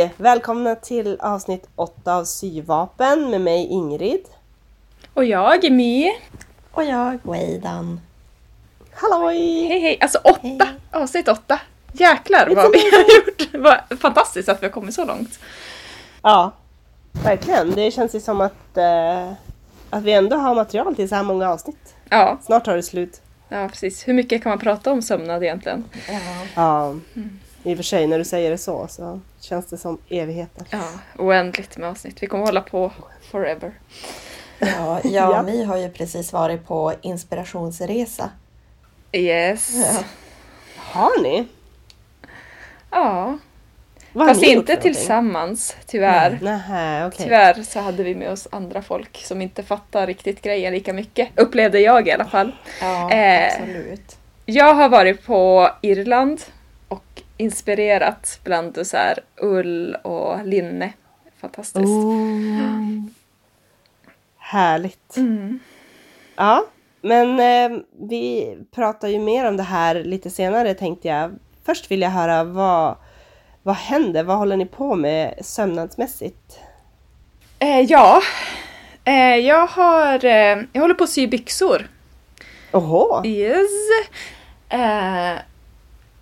Hej! Välkomna till avsnitt 8 av Syvapen med mig Ingrid. Och jag, My. Och jag, Weidan. Halloj! Hej hej! Alltså åtta! Hej. Avsnitt åtta! Jäklar vad vi har gjort! Vad fantastiskt att vi har kommit så långt. Ja, verkligen. Det känns ju som att, eh, att vi ändå har material till så här många avsnitt. Ja, Snart tar det slut. ja, precis. Hur mycket kan man prata om sömnad egentligen? Ja. Ja, i och för sig när du säger det så så känns det som evigheter. Ja, oändligt med avsnitt. Vi kommer hålla på forever. Ja, jag Ja. och My har ju precis varit på inspirationsresa. Yes. Ja. Har ni? Ja, Vad fast inte tillsammans, tyvärr. Nähä, okej. Tyvärr så hade vi med oss andra folk som inte fattar riktigt grejen lika mycket. Upplevde jag i alla fall. Ja, Eh. absolut. Jag har varit på Irland inspirerat bland så här ull och linne. Fantastiskt. Oh. Härligt. Mm. Ja, men eh, vi pratar ju mer om det här lite senare tänkte jag. Först vill jag höra vad, vad händer? Vad håller ni på med sömnadsmässigt? Eh, ja, eh, jag har... Eh, jag håller på att sy byxor. Oho! Yes.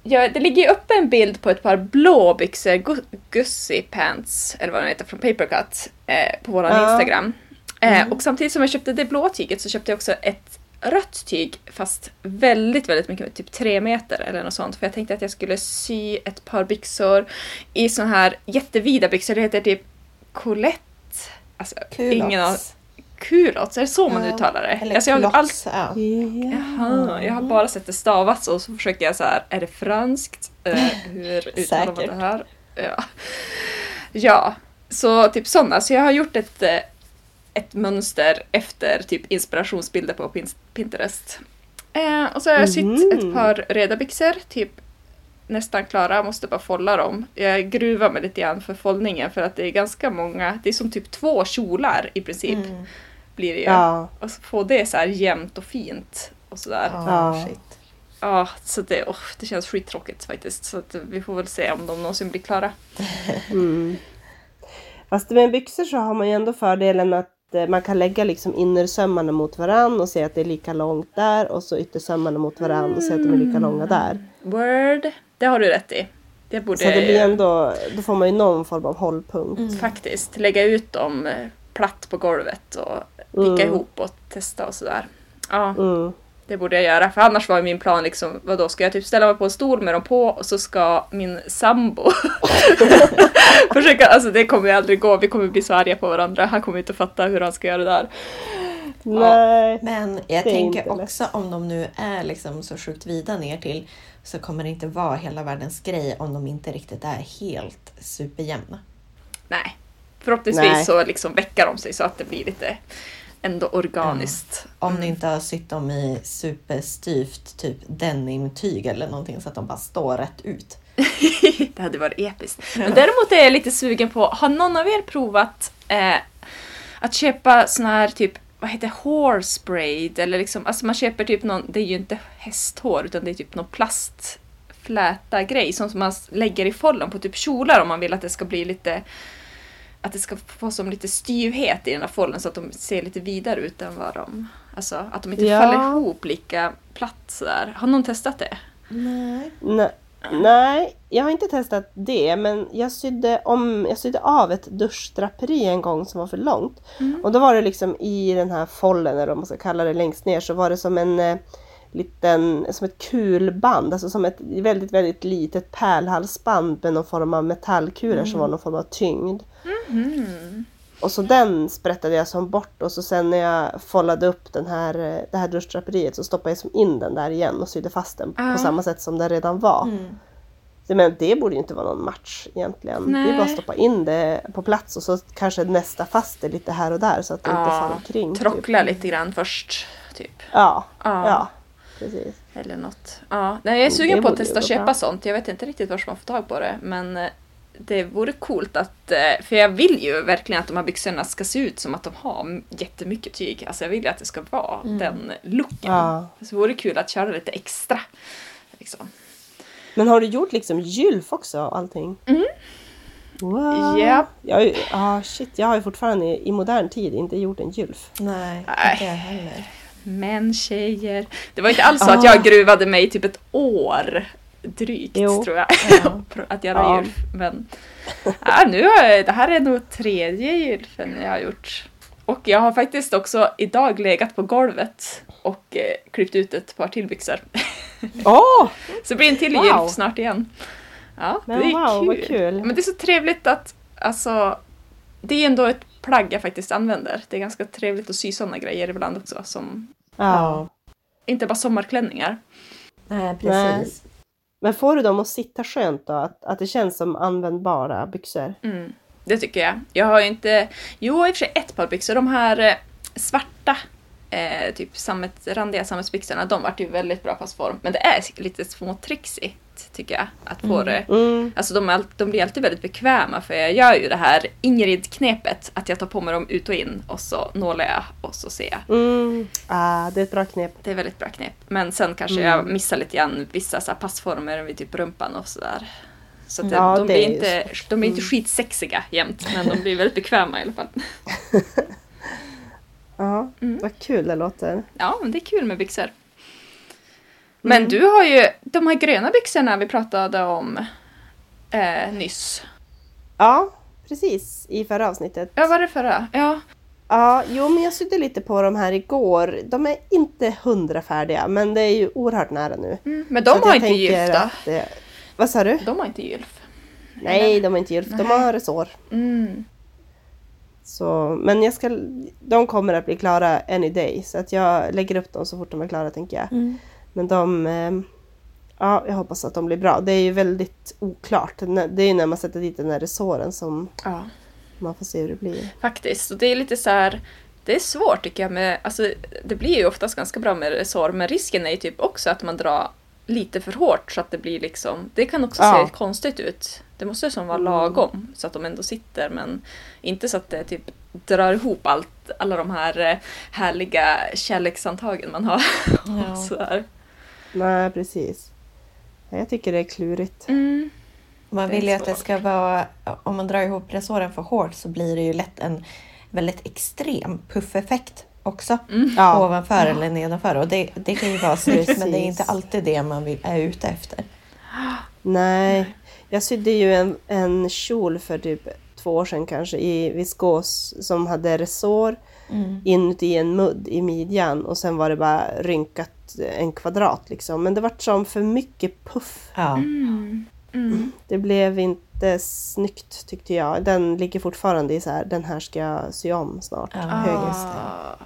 Ja, det ligger ju uppe en bild på ett par blå byxor, Gu- Gussie Pants, eller vad de heter, från Papercut, eh, på vår Ja. Instagram. Eh, Och samtidigt som jag köpte det blå tyget så köpte jag också ett rött tyg, fast väldigt, väldigt mycket, typ tre meter eller något sånt. För jag tänkte att jag skulle sy ett par byxor i såna här jättevida byxor, det heter typ Colette. Alltså, ingen av... Kulots, är det så man uttalar det? Eller Alltså, jag har alls- ja. Jaha, jag har bara sett det stavas och så försökte jag så här, är det franskt? Eh, hur uttalar man det här? Ja. ja, så typ sådana. Så jag har gjort ett, eh, ett mönster efter typ inspirationsbilder på Pin- Pinterest. Eh, och så har jag sytt Mhm. ett par röda byxor, typ nästan klara, jag måste bara folla dem. Jag gruvar mig lite grann för foldningen för att det är ganska många, det är som typ två kjolar i princip Mm. Blir det ju. Ja, Och så få det så här jämnt och fint och sådär. Ja, Ja, så det, oh, det känns skittråkigt faktiskt. Så att vi får väl se om de någonsin blir klara. mm. Fast med byxor så har man ju ändå fördelen att eh, man kan lägga liksom innersömmarna mot varann och se att det är lika långt där och så yttersömmarna mot varann och se att de är lika långa där. Word, det har du rätt i. Det borde Så det blir ändå, då får man ju någon form av hållpunkt. Mm. faktiskt lägga ut dem eh, platt på golvet och picka Mm. ihop och testa och sådär. Ja, Mm. det borde jag göra. För annars var min plan liksom, vadå, ska jag typ ställa mig på en stol med dem på och så ska min sambo försöka, alltså det kommer ju aldrig gå, vi kommer bli så arga på varandra, han kommer inte fatta hur han ska göra det där. Nej. Men jag tänker inte lätt. också om de nu är liksom så sjukt vida ner till så kommer det inte vara hela världens grej om de inte riktigt är helt superjämna. Nej. Förhoppningsvis Nej. så liksom väckar de sig så att det blir lite ändå organiskt. Om Mm. ni inte har sytt dem i superstyvt typ denimtyg eller någonting så att de bara står rätt ut. det hade varit episkt. Men däremot är jag lite sugen på, har någon av er provat eh, att köpa sån här typ, vad heter horse braid? Eller liksom, alltså man köper typ någon, det är ju inte hästhår utan det är typ någon plastfläta grej som man lägger i follen på typ kjolar om man vill att det ska bli lite att det ska få som lite styvhet i den här follen så att de ser lite vidare ut än vad de... Alltså att de inte Ja. faller ihop lika platt sådär. Har någon testat det? Nej. Nej, nej, jag har inte testat det men jag sydde, om, jag sydde av ett duschdraperi en gång som var för långt. Och då var det liksom i den här follen, eller vad man ska kalla det, längst ner så var det som en eh, liten, som ett kulband, alltså som ett väldigt, väldigt litet pärlhalsband med någon form av metallkulor som var någon form av tyngd. Och så den sprättade jag som bort och så sen när jag follade upp den här, det här duschdraperiet så stoppade jag som in den där igen och sydde fast den Ah. på samma sätt som den redan var. Mm. Men det borde ju inte vara någon match egentligen. Det är bara att Nej. stoppa in det på plats och så kanske nästa fast det lite här och där så att det inte faller omkring. typ. Trockla lite grann först, typ. Ja, Ja. ja. Precis. Eller något. Ja, nej, jag är Det sugen på att testa gå köpa bra. sånt. Jag vet inte riktigt var man får tag på det. Men eh, det vore coolt att... eh, För jag vill ju verkligen att de här byxorna ska se ut som att de har jättemycket tyg. Alltså jag vill ju att det ska vara den looken. Ja. Så det vore kul att köra lite extra. Liksom. Men har du gjort liksom gylf också och allting? What? Japp. Jag, har ju- ah, shit, jag har ju fortfarande i, i modern tid inte gjort en gylf. Nej, Nej. inte jag heller. Men tjejer. Det var inte alls så att jag gruvade mig typ ett år drygt Jo. tror jag. Ja. att göra Ja. gylf. Men ja, nu har jag, det här är nog tredje gylfen jag har gjort. Och jag har faktiskt också idag legat på golvet och eh, klippt ut ett par till byxor. Åh! Så det blir en till Wow. gylf snart igen. Ja, Men det är wow, kul. vad kul. Men det är så trevligt att, alltså, det är ändå ett plagg jag faktiskt använder. Det är ganska trevligt att sy sådana grejer ibland också, som Ja. inte bara sommarklänningar. Nej, precis. Men får du dem att sitta skönt då? Att, att det känns som användbara byxor? Mm, det tycker jag. Jag har ju inte, jo i och för sig ett par byxor, de här eh, svarta eh, typ sammet, randiga sammetsbyxorna, de vart ju väldigt bra passform. Men det är lite småtrixigt tycker jag att få det. Mm. Alltså de, all- de blir alltid väldigt bekväma för jag gör ju det här Ingrid-knepet att jag tar på mig dem ut och in och så nålar jag och så ser jag. Mm. Ah, det är ett bra knep. Det är väldigt bra knep. Men sen kanske Mm. jag missar lite grann vissa så här passformer vid typ rumpan och sådär. Så att Ja, de, blir inte, de blir inte skitsexiga jämt, men de blir väldigt bekväma i alla fall. Ja, Mm. vad kul det låter. Ja, men det är kul med byxor. Men du har ju de här gröna byxorna vi pratade om eh, nyss. Ja, precis. I förra avsnittet. Ja, var det förra? Ja. Ja, jo men jag sydde lite på de här igår. De är inte hundra färdiga, men det är ju oerhört nära nu. Mm, men de har inte gylf då? det- Vad sa du? De har inte gylf. Nej, de är inte gylf. De har resår. Mm. Så, men jag ska, de kommer att bli klara any day, så att jag lägger upp dem så fort de är klara tänker jag. Mm. Men de... eh, Ja, jag hoppas att de blir bra. Det är ju väldigt oklart. Det är ju när man sätter dit den där resåren som Ja. man får se hur det blir. Faktiskt. Och det är lite så här. Det är svårt tycker jag med, alltså det blir ju oftast ganska bra med resår men risken är ju typ också att man drar lite för hårt så att det blir liksom, det kan också Ja. se konstigt ut. Det måste som vara Mm. lagom så att de ändå sitter men inte så att det typ drar ihop allt, alla de här eh, härliga kärleksantagen man har. Ja. så här. Nej, precis. Ja, Jag tycker det är klurigt. Mm. Man vill ju att det ska vara, om man drar ihop resåren för hårt så blir det ju lätt en väldigt extrem puffeffekt också. Ja. Ovanför eller nedanför. Och det, det kan ju vara snyggt men det är inte alltid det man vill, är ute efter. Nej, jag sydde ju en, en kjol för typ två år sedan kanske i viskos som hade resår inuti en mudd i midjan och sen var det bara rynkat en kvadrat liksom. Men det var som för mycket puff. Ja. Mm. Mm. Det blev inte snyggt tyckte jag. Den ligger fortfarande i så här, den här ska jag sy om snart. Ja. Ah,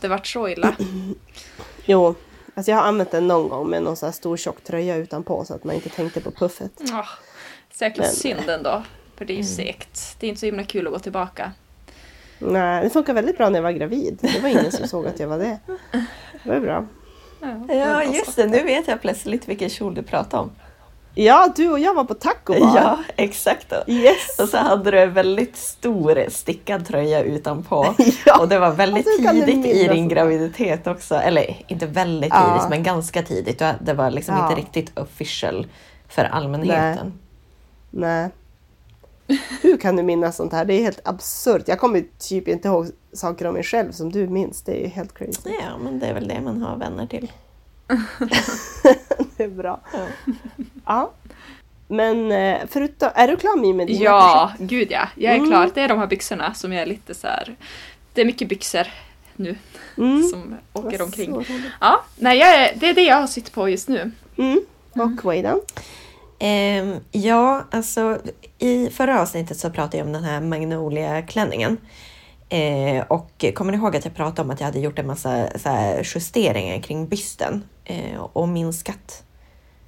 det vart så illa. Jo, alltså jag har använt den någon gång med någon så här stor tjock tröja utanpå så att man inte tänkte på puffet. Oh, säkert Men- synd ändå. För det är ju segt. Det är inte så himla kul att gå tillbaka. Nej, det funkar väldigt bra när jag var gravid. Det var ingen som såg att jag var det. Det var bra. ja, just det. Nu vet jag plötsligt vilken kjol du pratar om. Ja, du och jag var på taco bar. Ja, exakt. Då. Yes! Och så hade du en väldigt stor stickad tröja utanpå. Ja. Och det var väldigt Alltså, tidigt i din graviditet också. Eller inte väldigt Ja. tidigt, men ganska tidigt. Det var liksom Ja. inte riktigt official för allmänheten. Nej. Hur kan du minnas sånt här? Det är helt absurt. Jag kommer typ inte ihåg saker om mig själv som du minns. Det är ju helt crazy. Ja, men det är väl det man har vänner till. Det är bra. Ja. Ja. Men eh, förutom, är du klar Mi med dina Ja, projekt? gud ja. Jag är Mm. klar. Det är de här byxorna som jag är lite så här. Det är mycket byxor nu Mm. som åker Vad omkring. Ja, nej, jag är, det är det jag har sytt på just nu. Mm. Och Waydan? Ehm, ja, alltså i förra avsnittet så pratade jag om den här Magnolia-klänningen. Eh, och kommer ni ihåg att jag pratade om att jag hade gjort en massa justeringar kring bysten eh, och minskat?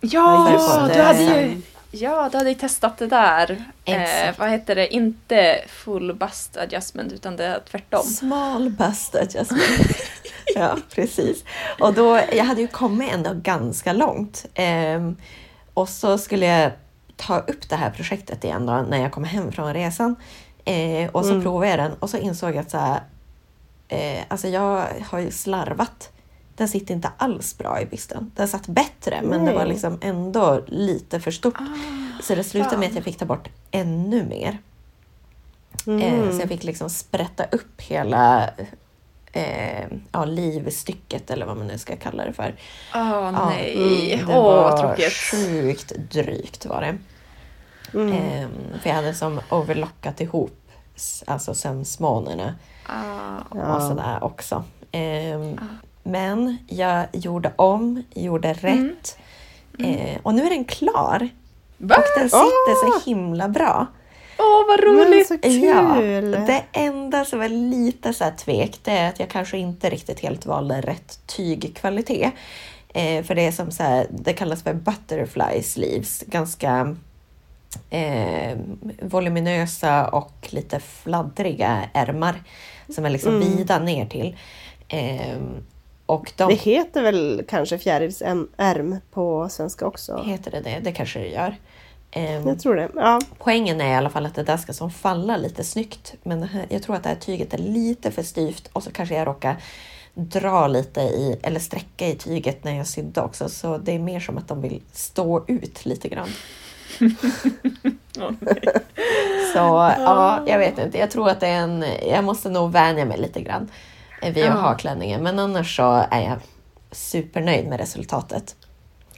Ja, du hade ju Ja, du hade ju testat det där. Eh, vad heter det? Inte full bust adjustment utan det är tvärtom. Small bust adjustment. ja, precis. Och då, jag hade ju kommit ändå ganska långt. Och så skulle jag ta upp det här projektet igen då, när jag kom hem från resan. Eh, och så Mm. provade jag den och så insåg jag att så här, eh, alltså jag har ju slarvat. Den sitter inte alls bra i bysten. Den satt bättre men det var Nej. liksom ändå lite för stort. så det slutade med att fan. jag fick ta bort ännu mer. Eh, så jag fick liksom sprätta upp hela eh, ja, livstycket eller vad man nu ska kalla det för. Åh Ja, nej, mm, åh det vad var tråkigt. sjukt drygt var det. Mm. Eh, för jag hade som overlockat ihop alltså sömsmånerna Ah, Ja. och sådär också. Ehm, Men jag gjorde om, gjorde rätt. Eh, och nu är den klar. Va? Och den sitter så himla bra. Åh vad Men roligt! så kul! det enda som är lite så här tvek det är att jag kanske inte riktigt helt valde rätt tygkvalitet. Eh, för det är som så här, det kallas för butterfly sleeves. Ganska eh, voluminösa och lite fladdriga ärmar som är liksom vida ner till. Eh, och de Det heter väl kanske fjärilsärm på svenska också? heter det det, det kanske det gör. Eh, Jag tror det. Ja. Poängen är i alla fall att det där ska som falla lite snyggt. Men här, jag tror att det här tyget är lite för styvt och så kanske jag råkar dra lite i, eller sträcka i tyget när jag sydde också. Så det är mer som att de vill stå ut lite grann. Så ja, jag vet inte. Jag tror att det är en, jag måste nog vänja mig lite grann vid att Ja. ha klänningen. Men annars så är jag supernöjd med resultatet.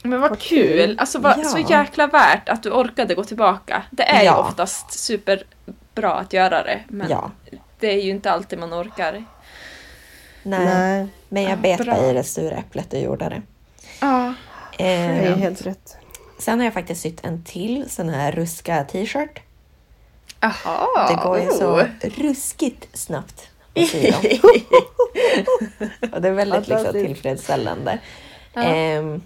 Men vad Vad kul. kul! Alltså vad, Ja. så jäkla värt att du orkade gå tillbaka. Det är ju Ja. oftast superbra att göra det. Men Ja. det är ju inte alltid man orkar. Nej, Nej, men jag Ja, bet bara i det sura äpplet och gjorde det. Ja. det är Eh, helt rätt. Sen har jag faktiskt sytt en till sån här ruska t-shirt. Jaha. Det går ju så oh. ruskigt snabbt att sy dem. Och det är väldigt liksom, tillfredsställande. Ja. Ehm,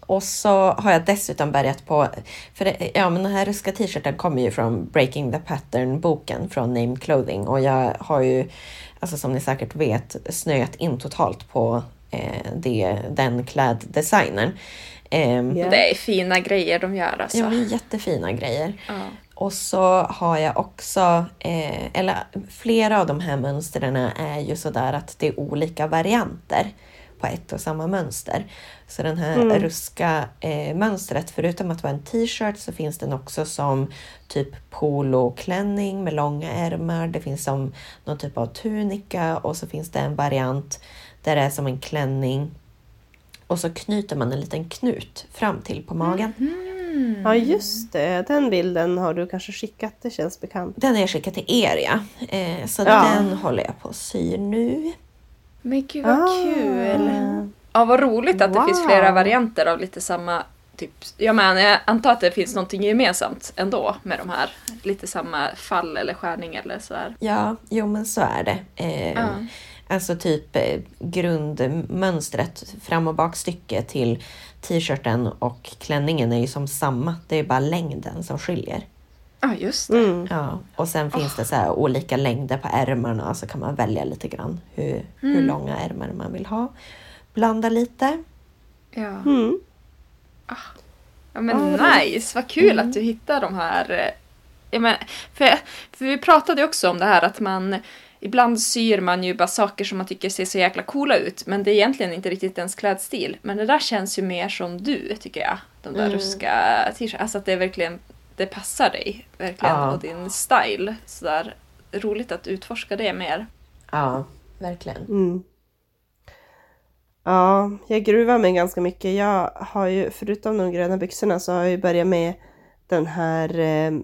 och så har jag dessutom börjat på, för det, ja men den här ruska t-shirten kommer ju från Breaking the Pattern-boken från Name Clothing och jag har ju, alltså som ni säkert vet, snöat in totalt på eh, det, den kläddesignern. Ehm, Ja. Det är fina grejer de gör alltså. Ja, jättefina grejer. Ja. Och så har jag också, eh, eller flera av de här mönstren är ju sådär att det är olika varianter på ett och samma mönster. Så den här Mm. ruska eh, mönstret, förutom att vara en t-shirt så finns den också som typ poloklänning med långa ärmar. Det finns som någon typ av tunika och så finns det en variant där det är som en klänning och så knyter man en liten knut fram till på magen. Mm. Ja just det, den bilden har du kanske skickat, det känns bekant. Den har jag skickat till er ja. Eh, så Ja. den håller jag på att sy nu. Men gud vad Ah. kul! Ja, vad roligt att det Wow. finns flera varianter av lite samma typ. Jag menar, jag antar att det finns någonting gemensamt ändå med de här. Lite samma fall eller skärning eller sådär. Ja, jo men så är det. Eh, Ja. Alltså typ eh, grundmönstret, fram och bakstycke till t-shirten och klänningen är ju som samma. Det är bara längden som skiljer. Ja, just det. Mm. Ja, och sen finns det så här olika längder på ärmarna så kan man välja lite grann hur, hur Mm. långa ärmar man vill ha. Blanda lite. Ja. Mm. ja, men vad nice! Vad kul att du hittar de här... eh, Ja, men, för, för vi pratade också om det här att man... Ibland syr man ju bara saker som man tycker ser så jäkla coola ut, men det är egentligen inte riktigt ens klädstil. Men det där känns ju mer som du, tycker jag. De där Mm. ruska t-shirts. Alltså att det verkligen det passar dig, verkligen, Ja. och din style. Så där, roligt att utforska det mer. Ja, verkligen. Mm. Ja, jag gruvar mig ganska mycket. Jag har ju, förutom de gröna byxorna, så har jag ju börjat med den här eh,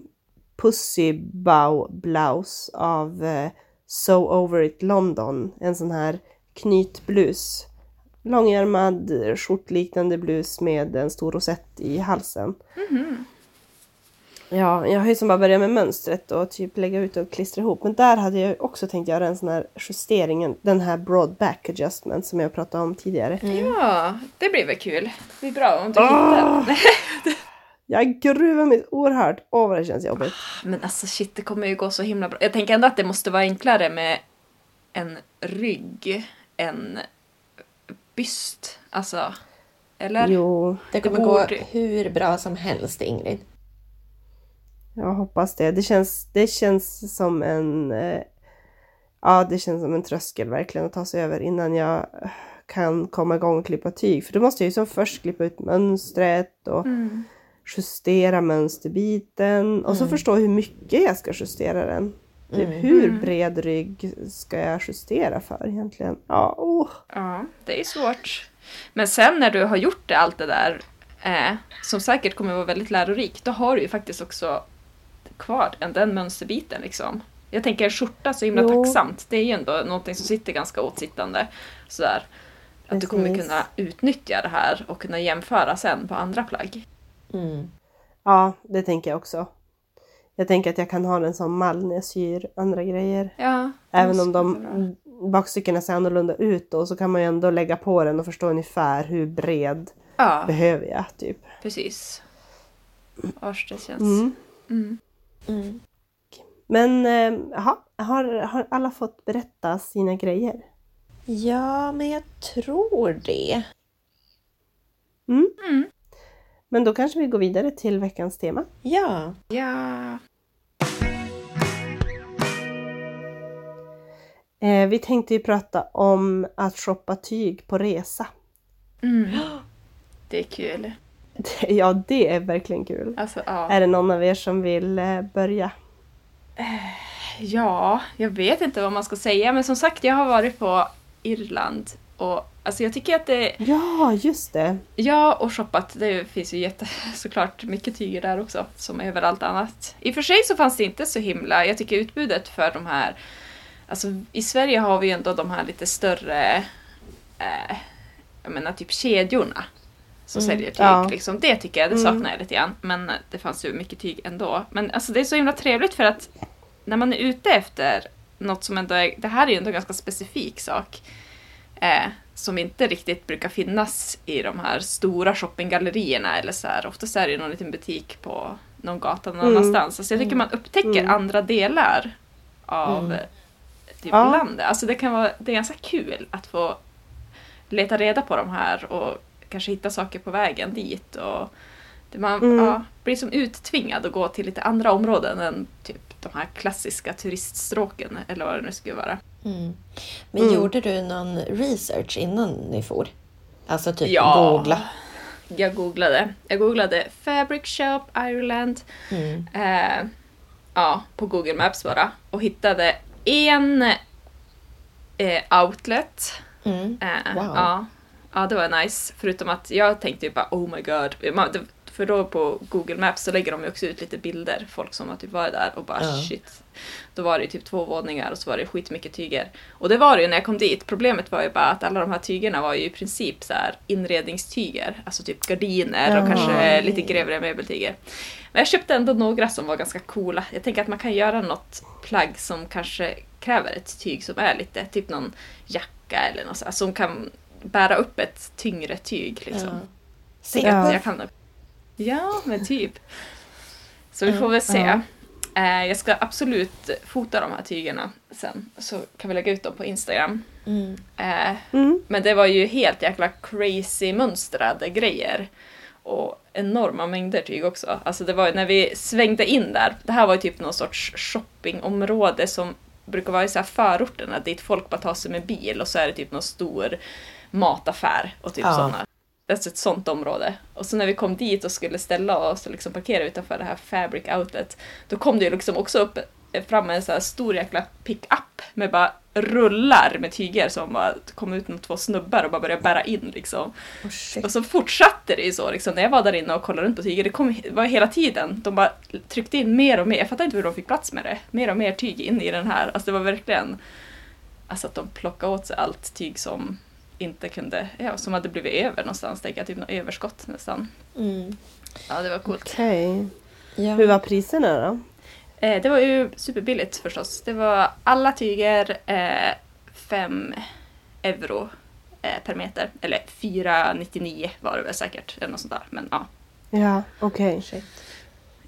Pussy Bow Blouse av eh, So Over It London. En sån här knytblus. Långärmad eh, skjortliknande blus med en stor rosett i halsen. Mhm. Ja, jag har ju som bara börjat med mönstret och typ lägga ut och klistra ihop. Men där hade jag också tänkt göra en sån här justering, den här broad back adjustment som jag pratade om tidigare. Ja, det blir väl kul. Det blir bra om du Åh! hittar. Jag gruvar mig oerhört. Åh vad det känns jobbigt. Men alltså shit, det kommer ju gå så himla bra. Jag tänker ändå att det måste vara enklare med en rygg än byst. Alltså, eller? Jo, Det kommer Det gå borde- hur bra som helst Ingrid. Jag hoppas det. Det känns, det känns som en... Eh, ja, det känns som en tröskel verkligen att ta sig över innan jag kan komma igång och klippa tyg. För då måste jag ju som först klippa ut mönstret och Mm. justera mönsterbiten och så Mm. förstå hur mycket jag ska justera den. Typ, Hur bred rygg ska jag justera för egentligen? Ja, oh. Ja, det är svårt. Men sen när du har gjort det, allt det där, eh, som säkert kommer vara väldigt lärorikt, då har du ju faktiskt också kvar den, den mönsterbiten liksom. Jag tänker en skjorta så himla Jo. tacksamt. Det är ju ändå någonting som sitter ganska åtsittande. Sådär. Att du kommer kunna utnyttja det här och kunna jämföra sen på andra plagg. Mm. ja, det tänker jag också. Jag tänker att jag kan ha den som mall när jag syr andra grejer. Ja, Även om de bakstyckena ser annorlunda ut då så kan man ju ändå lägga på den och förstå ungefär hur bred Ja, behöver jag typ. precis. Vars det känns. Mm. Mm. Mm. Men eh, jaha, har, har alla fått berätta sina grejer? Ja, men jag tror det. Mm. Mm. Men då kanske vi går vidare till veckans tema. Ja. Ja. Eh, vi tänkte ju prata om att shoppa tyg på resa. Mm. Det är kul. Ja, det är verkligen kul. Alltså, ja. Är det någon av er som vill eh, börja? Ja, jag vet inte vad man ska säga, men som sagt, jag har varit på Irland och alltså jag tycker att det... Ja, just det. Ja, och shoppat. Det finns ju jätte, såklart mycket tyger där också, som överallt annat. I och för sig så fanns det inte så himla... Jag tycker utbudet för de här... Alltså i Sverige har vi ju ändå de här lite större... Eh, jag menar typ kedjorna. Som Mm, säljer tyg. ja. Liksom. Det tycker jag, det saknar jag lite grann. Men det fanns ju mycket tyg ändå. Men alltså det är så himla trevligt för att när man är ute efter något som ändå är... Det här är ju ändå en ganska specifik sak. Eh, som inte riktigt brukar finnas i de här stora shoppinggallerierna eller så här. Oftast är det ju någon liten butik på någon gata någon Mm. annanstans. Alltså jag tycker man upptäcker Mm. andra delar av Mm. eh, typ Ja. landet. Alltså det kan vara, det är ganska kul att få leta reda på de här och kanske hitta saker på vägen dit. Och man Mm. ja, blir som uttvingad att gå till lite andra områden än typ de här klassiska turiststråken eller vad det nu skulle vara. Mm. Men Mm. gjorde du någon research innan ni for? Alltså typ Ja. googla? Jag googlade. Jag googlade Fabric Shop Ireland Mm. eh, ja, på Google Maps bara och hittade en eh, outlet. Mm. Eh, Wow. ja, ja, det var nice. Förutom att jag tänkte ju bara oh my god. Man, det, för då på Google Maps så lägger de ju också ut lite bilder, folk som har typ varit där och bara Ja. shit. Då var det ju typ två våningar och så var det skitmycket tyger. Och det var det ju när jag kom dit. Problemet var ju bara att alla de här tygerna var ju i princip så här inredningstyger. Alltså typ gardiner och Jaha. kanske lite grövre möbeltyger. Men jag köpte ändå några som var ganska coola. Jag tänker att man kan göra något plagg som kanske kräver ett tyg som är lite, typ någon jacka eller något så här, som kan bära upp ett tyngre tyg. Liksom. Ja. Att Ja. jag kan Ja, men typ. Så vi får väl se. Ja. Eh, jag ska absolut fota de här tygerna sen, så kan vi lägga ut dem på Instagram. Mm. Eh, Mm. men det var ju helt jäkla crazy mönstrade grejer. Och enorma mängder tyg också. Alltså det var ju när vi svängde in där, det här var ju typ någon sorts shoppingområde som brukar vara i så här förorterna dit folk bara tar sig med bil och så är det typ någon stor mataffär och typ Ja. sådana. Det är ett sånt område. Och så när vi kom dit och skulle ställa oss och liksom parkera utanför det här Fabric Outlet, då kom det ju liksom också upp fram en så här stor jäkla pick-up med bara rullar med tyger som bara kom ut med två snubbar och bara började bära in liksom. Oh. Och så fortsatte det ju så liksom, när jag var där inne och kollade runt på tyger, det kom, var hela tiden, de bara tryckte in mer och mer, jag fattar inte hur de fick plats med det, mer och mer tyg in i den här, alltså det var verkligen, alltså att de plockade åt sig allt tyg som inte kunde, ja, som hade blivit över någonstans, tänker jag, typ något överskott nästan. Mm. Ja, det var coolt. Okej. Ja. Hur var priserna då? Eh, det var ju superbilligt förstås. Det var alla tyger eh, 5 euro eh, per meter. Eller 4,99 var det väl säkert. Eller något sånt där. Men ja. Ja, okej. Shit.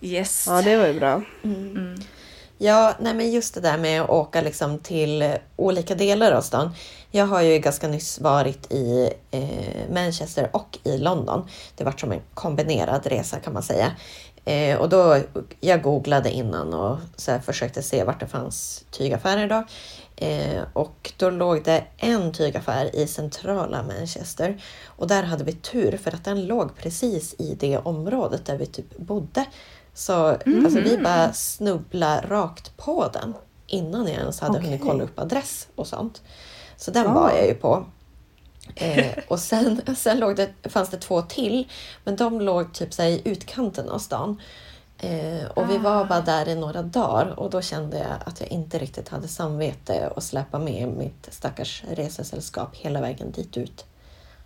Yes. Ja, det var ju bra. Mm. Mm. Ja, nej men just det där med att åka liksom till eh, olika delar av stan. Jag har ju ganska nyss varit i eh, Manchester och i London. Det var som en kombinerad resa kan man säga. Eh, och då, jag googlade innan och så försökte se vart det fanns tygaffärer då. Eh, och då låg det en tygaffär i centrala Manchester. Och där hade vi tur för att den låg precis i det området där vi typ bodde. Så alltså, vi bara snubblade rakt på den innan jag ens hade Okej. hunnit kolla upp adress och sånt. Så den Ah. var jag ju på. Eh, och sen, sen låg det, fanns det två till, men de låg typ så här i utkanten av stan. Eh, och vi var bara där i några dagar och då kände jag att jag inte riktigt hade samvete att släppa med mitt stackars resesällskap hela vägen dit ut.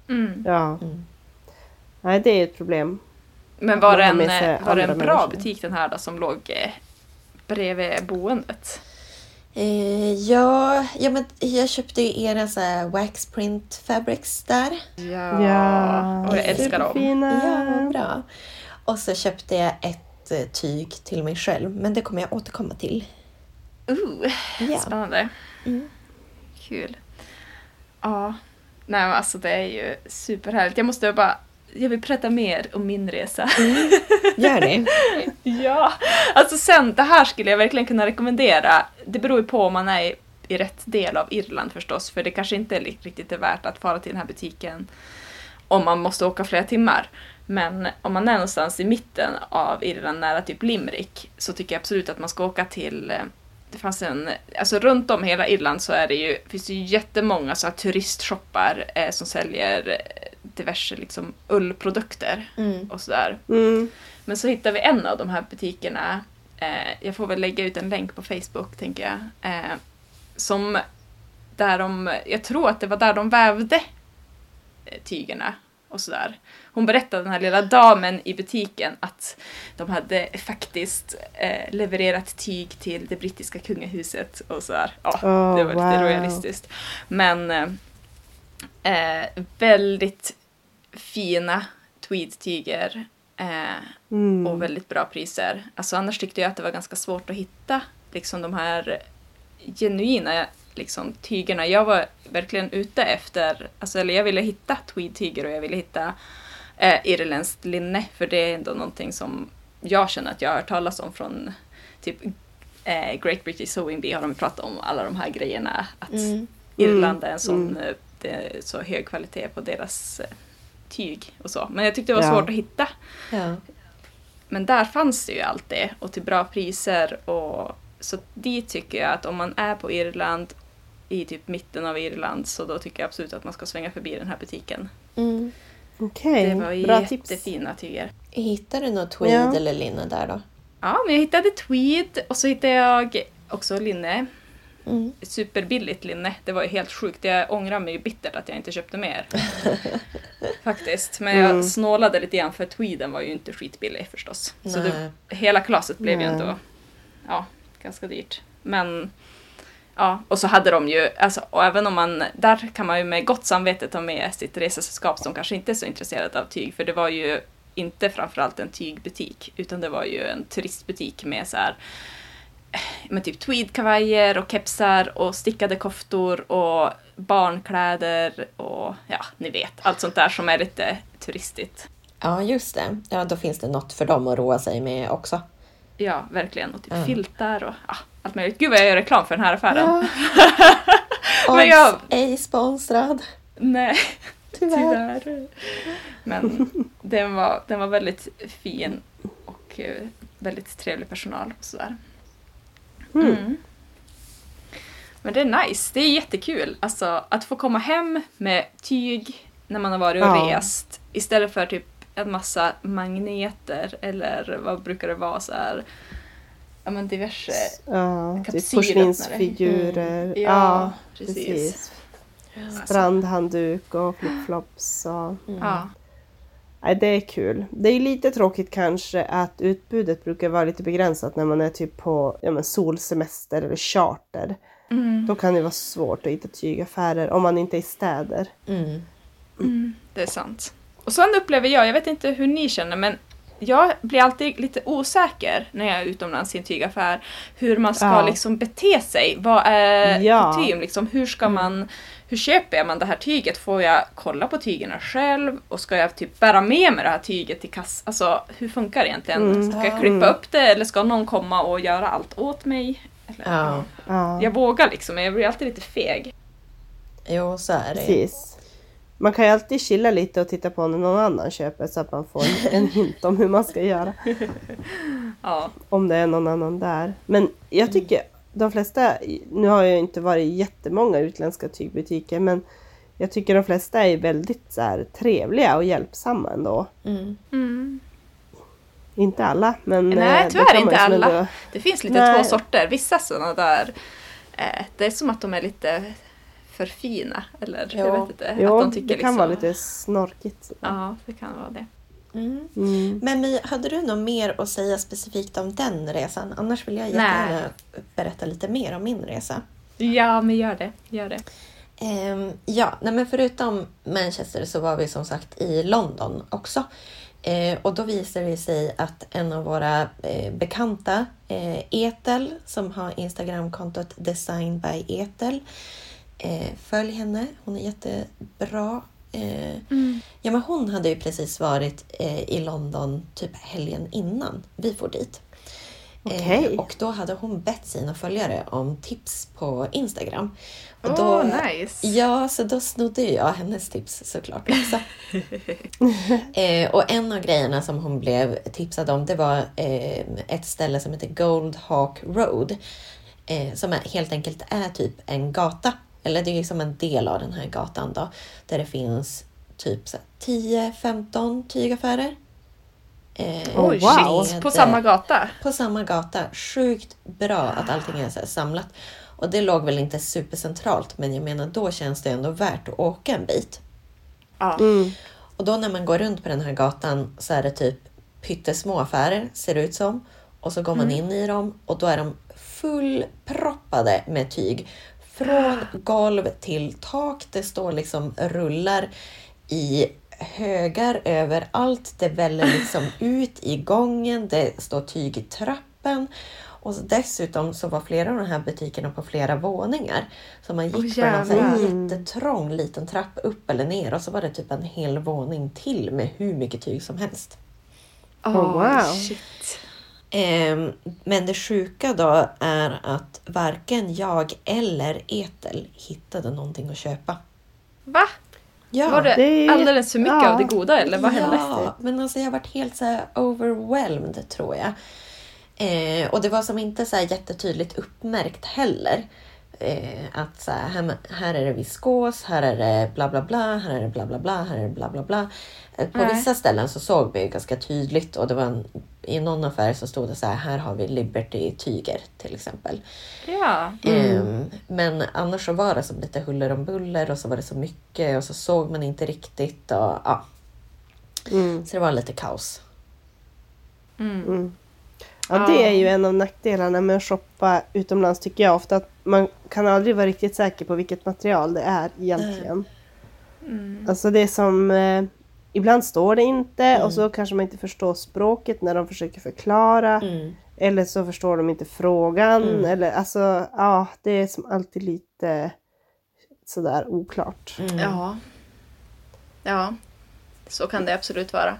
Mm. Ja. Mm. Nej, det är ett problem. Men var det en, var det en bra människor. butik den här då som låg eh, bredvid boendet? Eh, ja, ja, men jag köpte ju era så här waxprint fabrics där. Ja, Ja, och jag älskar dem. superfina. Ja, bra. Och så köpte jag ett eh, tyg till mig själv, men det kommer jag återkomma till. Uh, Ja. spännande. Mm. Kul. Ja, nej men alltså det är ju superhärligt. Jag måste bara, jag vill berätta mer om min resa. Gör det. ja, alltså sen, det här skulle jag verkligen kunna rekommendera. Det beror ju på om man är i, rätt del av Irland förstås, för det kanske inte riktigt är värt att fara till den här butiken om man måste åka flera timmar. Men om man är någonstans i mitten av Irland, nära typ Limerick, så tycker jag absolut att man ska åka till eh, det fanns en, alltså runt om hela Irland så är det ju, finns det ju jättemånga så här turistshoppar eh, som säljer eh, diverse liksom ullprodukter Mm. och sådär. Mm. Men så hittade vi en av de här butikerna, eh, jag får väl lägga ut en länk på Facebook tänker jag, eh, som där de, jag tror att det var där de vävde eh, tygerna och sådär. Hon berättade, den här lilla damen i butiken, att de hade faktiskt eh, levererat tyg till det brittiska kungahuset och sådär. Ja, Oh, det var lite wow. royalistiskt. Men eh, eh, väldigt fina tweedtyger. Eh, Mm. och väldigt bra priser. Alltså annars tyckte jag att det var ganska svårt att hitta liksom de här genuina liksom, tygerna. Jag var verkligen ute efter, alltså, eller jag ville hitta tweed-tyger och jag ville hitta eh, irländskt linne för det är ändå någonting som jag känner att jag har hört talas om från typ eh, Great British Sewing Bee har de pratat om alla de här grejerna. Att Mm. Irland är en sån, Mm. eh, det är så hög kvalitet på deras eh, tyg och så. Men jag tyckte det var Ja. svårt att hitta. Ja. Men där fanns det ju allt det och till bra priser. Och, så dit tycker jag att om man är på Irland, i typ mitten av Irland, så då tycker jag absolut att man ska svänga förbi den här butiken. Mm. Okej, Det var bra tips. jättefina tyger. Hittar du något tweed Ja. eller linne där då? Ja, men jag hittade tweed och så hittade jag också linne. Mm. Superbilligt linne. Det var ju helt sjukt. Jag ångrar mig ju bittert att jag inte köpte mer. Faktiskt. Men jag Mm. snålade lite grann för tweeden var ju inte skitbillig förstås. Så det, Nej. hela kalaset blev ju Nej. ändå ja, ganska dyrt. Men ja, och så hade de ju, alltså, och även om man, där kan man ju med gott samvete ta med sitt resesällskap som kanske inte är så intresserad av tyg, för det var ju inte framförallt en tygbutik, utan det var ju en turistbutik med så här med typ tweedkavajer och kepsar och stickade koftor och barnkläder och ja, ni vet, allt sånt där som är lite turistigt. Ja, just det. Ja, då finns det något för dem att roa sig med också. Ja, verkligen. Och typ Ja. filtar och ja, allt möjligt. Gud vad jag gör reklam för den här affären. Ja. Men jag- ej sponsrad. Nej, Tyvärr. tyvärr. Men den var, den var väldigt fin och eh, väldigt trevlig personal och sådär. Mm. Mm. Men det är nice, det är jättekul. Alltså att få komma hem med tyg när man har varit och Ja. rest istället för typ en massa magneter eller vad brukar det vara så här. Ja men diverse. Ja, typ porslinsfigurer. Mm. Ja, Ja, precis. precis. Strandhandduk och flipflops. Och... Mm. Ja. Nej, det är kul. Det är lite tråkigt kanske att utbudet brukar vara lite begränsat när man är typ på ja, men solsemester eller charter. Mm. Då kan det vara svårt att hitta tygaffärer om man inte är i städer. Mm. Mm, det är sant. Och sen upplever jag, jag vet inte hur ni känner, men jag blir alltid lite osäker när jag är utomlands i en tygaffär. Hur man ska Ja. liksom bete sig. Vad är Ja. kutym? Liksom, hur ska man... Hur köper man det här tyget? Får jag kolla på tygerna själv? Och ska jag typ bära med mig det här tyget till kassan? Alltså, hur funkar det egentligen? Mm. Ska jag Ja. klippa upp det eller ska någon komma och göra allt åt mig? Eller, Ja, Ja, Jag vågar liksom, men jag blir alltid lite feg. jo så är det. precis. Man kan ju alltid chilla lite och titta på när någon annan köper så att man får en hint om hur man ska göra. Ja. Om det är någon annan där. Men jag tycker de flesta, nu har jag inte varit i jättemånga utländska tygbutiker men jag tycker de flesta är väldigt så här, trevliga och hjälpsamma ändå. Mm. Mm. Inte alla men... Nej, eh, det tyvärr inte alla. ändå- Det finns lite Nej. två sorter. Vissa sådana där, eh, det är som att de är lite för fina. Eller Ja. jag vet inte. Jo, att de tycker det kan liksom, vara lite snorkigt. Ja, det kan vara det. Mm. Mm. Men My, hade du något mer att säga specifikt om den resan? Annars vill jag Nej. jättegärna berätta lite mer om min resa. Ja, men gör det. Gör det. Ehm, ja, nej men förutom Manchester så var vi som sagt i London också. Eh, och då visade det sig att en av våra eh, bekanta, eh, Etel, som har Instagramkontot Design by Etel. Eh, följ henne, hon är jättebra. Eh, ja, men hon hade ju precis varit eh, i London typ helgen innan vi får dit. Eh, och då hade hon bett sina följare om tips på Instagram. Och då, nice. Ja, så då snodde jag hennes tips såklart också. eh, och en av grejerna som hon blev tipsad om det var eh, ett ställe som heter Gold Hawk Road. Eh, som är, helt enkelt är typ en gata. Eller det är liksom en del av den här gatan då. Där det finns typ så här 10-15 tygaffärer. Eh, Oh, wow. shit. På samma gata? på samma gata. Sjukt bra att allting är så här samlat. Och det låg väl inte supercentralt, men jag menar då känns det ändå värt att åka en bit. Ja. Mm. Och då när man går runt på den här gatan så är det typ pyttesmå affärer, ser det ut som. Och så går man in i dem och då är de fullproppade med tyg. Från golv till tak. Det står liksom rullar i högar överallt. Det väller liksom ut i gången. Det står tyg i trappen. Och så dessutom så var flera av de här butikerna på flera våningar. Så man gick Åh, på en jättetrång liten trappa upp eller ner och så var det typ en hel våning till med hur mycket tyg som helst. Oh, wow. Shit. Ehm, men det sjuka då är att varken jag eller Etel hittade någonting att köpa. Va? Ja, Var det, det alldeles för mycket ja. av det goda eller vad hände? Ja, men alltså jag har varit helt så här overwhelmed tror jag. Eh, och det var som inte så här jättetydligt uppmärkt heller. Eh, att så här, här, här är det viskos, här är det bla bla bla, här är det bla bla bla, här är det bla bla bla. Eh, på Nej. vissa ställen så såg vi ganska tydligt och det var en, i någon affär så stod det så här, här har vi Liberty tyger till exempel. Ja. Ehm, men annars så var det som lite huller om buller och så var det så mycket och så såg man inte riktigt. Och, ja. Mm. Så det var lite kaos. Mm. Ja, det är ju en av nackdelarna med att shoppa utomlands tycker jag ofta. Att man kan aldrig vara riktigt säker på vilket material det är egentligen. Mm. Alltså det är som... Eh, ibland står det inte Mm. och så kanske man inte förstår språket när de försöker förklara. Mm. Eller så förstår de inte frågan. Mm. Eller alltså, ja, det är som alltid lite sådär oklart. Mm. Ja. Ja. Så kan det absolut vara.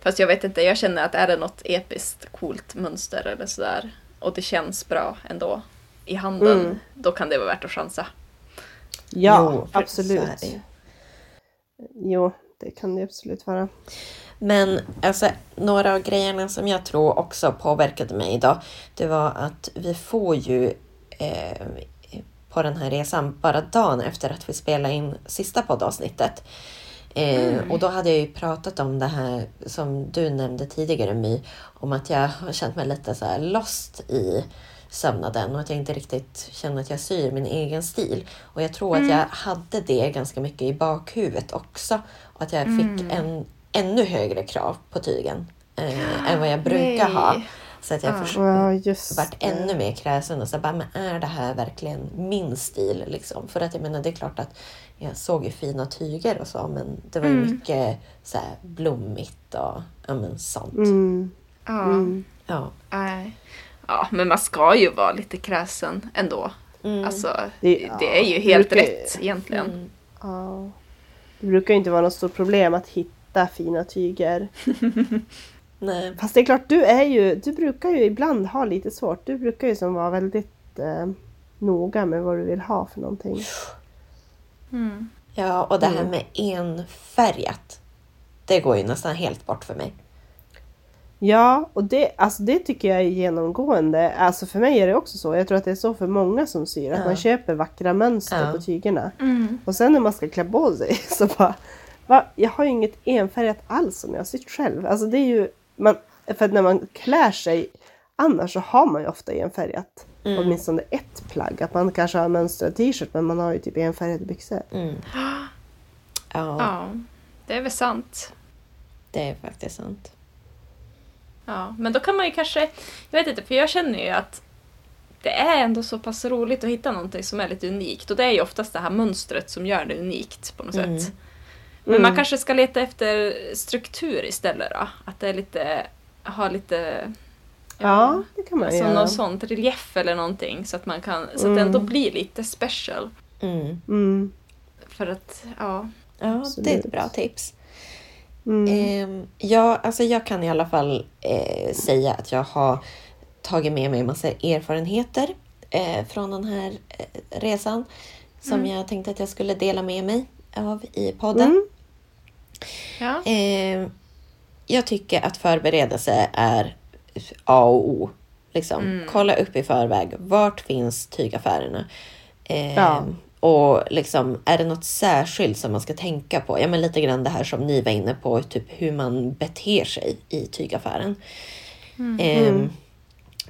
Fast jag vet inte, jag känner att är det något episkt coolt mönster eller sådär och det känns bra ändå i handen, Mm. då kan det vara värt att chansa. Ja, Jo, absolut. det. Jo, det kan det absolut vara. Men alltså, några av grejerna som jag tror också påverkade mig idag, det var att vi får ju eh, på den här resan bara dagen efter att vi spelade in sista poddavsnittet. Eh, Och då hade jag ju pratat om det här som du nämnde tidigare My, om att jag har känt mig lite så lost i sömnaden och att jag inte riktigt känner att jag syr min egen stil. Och jag tror att jag hade det ganska mycket i bakhuvudet också. Och att jag fick en ännu högre krav på tygen eh, än vad jag brukar ha. Så att jag Ja. förs- Ja, varit ännu mer kräsen och så bara, men är det här verkligen min stil? Liksom? För att jag menar, det är klart att jag såg ju fina tyger och så, men det var ju Mm. mycket så här blommigt och ja, men sånt. Mm. Ja. Mm. Ja. Nej. ja, men man ska ju vara lite kräsen ändå. Mm. Alltså, Det- det är ju ja, helt brukar- rätt egentligen. Mm. Ja. Det brukar ju inte vara något stort problem att hitta fina tyger. Nej. Fast det är klart, du är ju, du brukar ju ibland ha lite svårt. Du brukar ju som vara väldigt eh, noga med vad du vill ha för någonting. Mm. Ja, och det här Mm. med enfärgat, det går ju nästan helt bort för mig. Ja, och det, alltså det tycker jag är genomgående. Alltså för mig är det också så. Jag tror att det är så för många som syr. Att Ja. man köper vackra mönster Ja. på tygerna. Mm. Och sen när man ska klä på sig så bara... Va? Jag har ju inget enfärgat alls som jag har sytt själv. Alltså det är ju... Man, för att när man klär sig annars så har man ju ofta enfärgat. Mm. Åtminstone ett plagg. Att man kanske har mönstrad t-shirt men man har ju typ enfärgade byxor. Mm. Ja, Ja, det är väl sant. det är faktiskt sant. Ja, men då kan man ju kanske, jag vet inte, för jag känner ju att det är ändå så pass roligt att hitta någonting som är lite unikt och det är ju oftast det här mönstret som gör det unikt på något Mm. sätt. Men man kanske ska leta efter struktur istället då? Att det är lite, ha lite Ja, det kan man alltså göra. något sånt, relief eller någonting så att man kan, så att Mm. det ändå blir lite special. Mm. Mm. För att, ja. Ja, det är Absolut. ett bra tips. Mm. Ehm, ja, alltså jag kan i alla fall eh, säga att jag har tagit med mig en massa erfarenheter eh, från den här eh, resan som jag tänkte att jag skulle dela med mig av i podden. Mm. ja. Eh, jag tycker att förberedelse är A och O. Liksom. Kolla upp i förväg. Vart finns tygaffärerna? Eh, Ja. Och liksom, är det något särskilt som man ska tänka på? Ja, men lite grann det här som ni var inne på, typ hur man beter sig i tygaffären. Eh,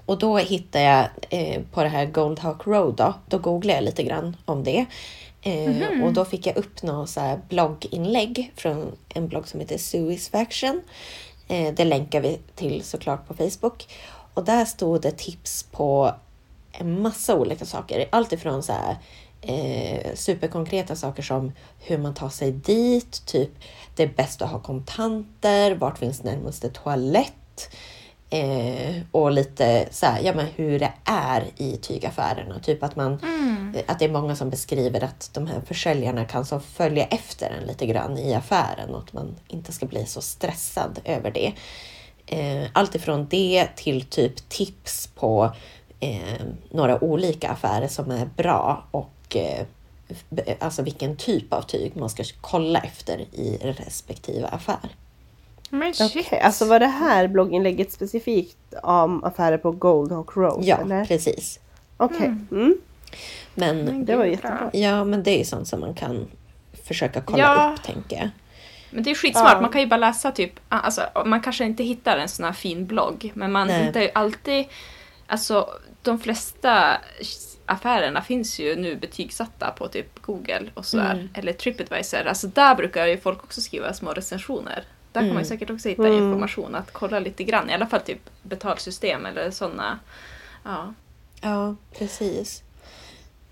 och då hittar jag eh, på det här Goldhawk Road, då, då googlade jag lite grann om det. Eh, Och då fick jag upp något så blogginlägg från en blogg som heter Suis Faction. Eh, det länkar vi till såklart på Facebook. Och där stod det tips på en massa olika saker. Allt ifrån så här, eh, superkonkreta saker som hur man tar sig dit, typ det är bäst att ha kontanter, vart finns närmaste toalett? Eh, och lite så här, ja men hur det är i tygaffärerna. Typ att man, att det är många som beskriver att de här försäljarna kan så följa efter en lite grann i affären och att man inte ska bli så stressad över det. Eh, allt ifrån det till typ tips på eh, några olika affärer som är bra och eh, alltså vilken typ av tyg man ska kolla efter i respektive affär. Men Okej, shit. alltså var det här blogginlägget specifikt om affärer på Goldhawk Road? Ja, eller? precis. Okej. Mm. Men Det var jättebra. bra. ja, men det är ju sånt som man kan försöka kolla Ja. upp, tänker jag. Men det är skitsmart, Ja. man kan ju bara läsa typ, alltså man kanske inte hittar en sån här fin blogg, men man Nej. hittar ju alltid, alltså de flesta affärerna finns ju nu betygsatta på typ Google och sådär, Mm. eller Tripadvisor. Alltså där brukar ju folk också skriva små recensioner. Där kan man Mm. säkert också hitta Mm. information, att kolla lite grann, i alla fall typ betalsystem eller sådana. Ja. Ja, precis.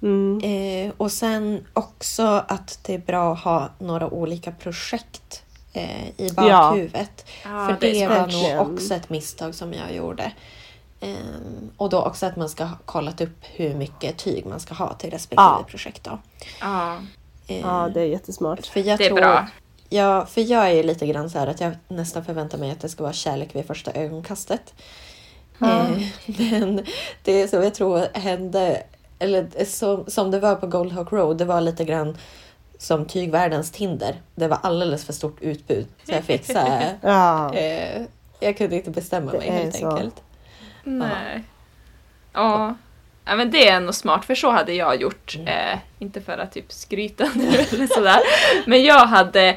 Mm. Eh, och sen också att det är bra att ha några olika projekt eh, i bakhuvudet. Ja, För det är det, var Verkligen. nog också ett misstag som jag gjorde. Ehm, och då också att man ska ha kollat upp hur mycket tyg man ska ha till respektive Ja. projekt. Då. Ja, Ehm, Ja, det är jättesmart. för jag det är tror, bra. Ja, för jag är lite grann så här att jag nästan förväntar mig att det ska vara kärlek vid första ögonkastet. Eh, men det så jag tror hände, eller som, som det var på Goldhawk Road, det var lite grann som tygvärldens Tinder. Det var alldeles för stort utbud. Så jag fick så här, Ja. eh, jag kunde inte bestämma Det mig helt så. enkelt. Nej. Ja. ja, men det är nog smart för så hade jag gjort. Mm. Eh, inte för att typ skryta nu eller sådär. Men jag hade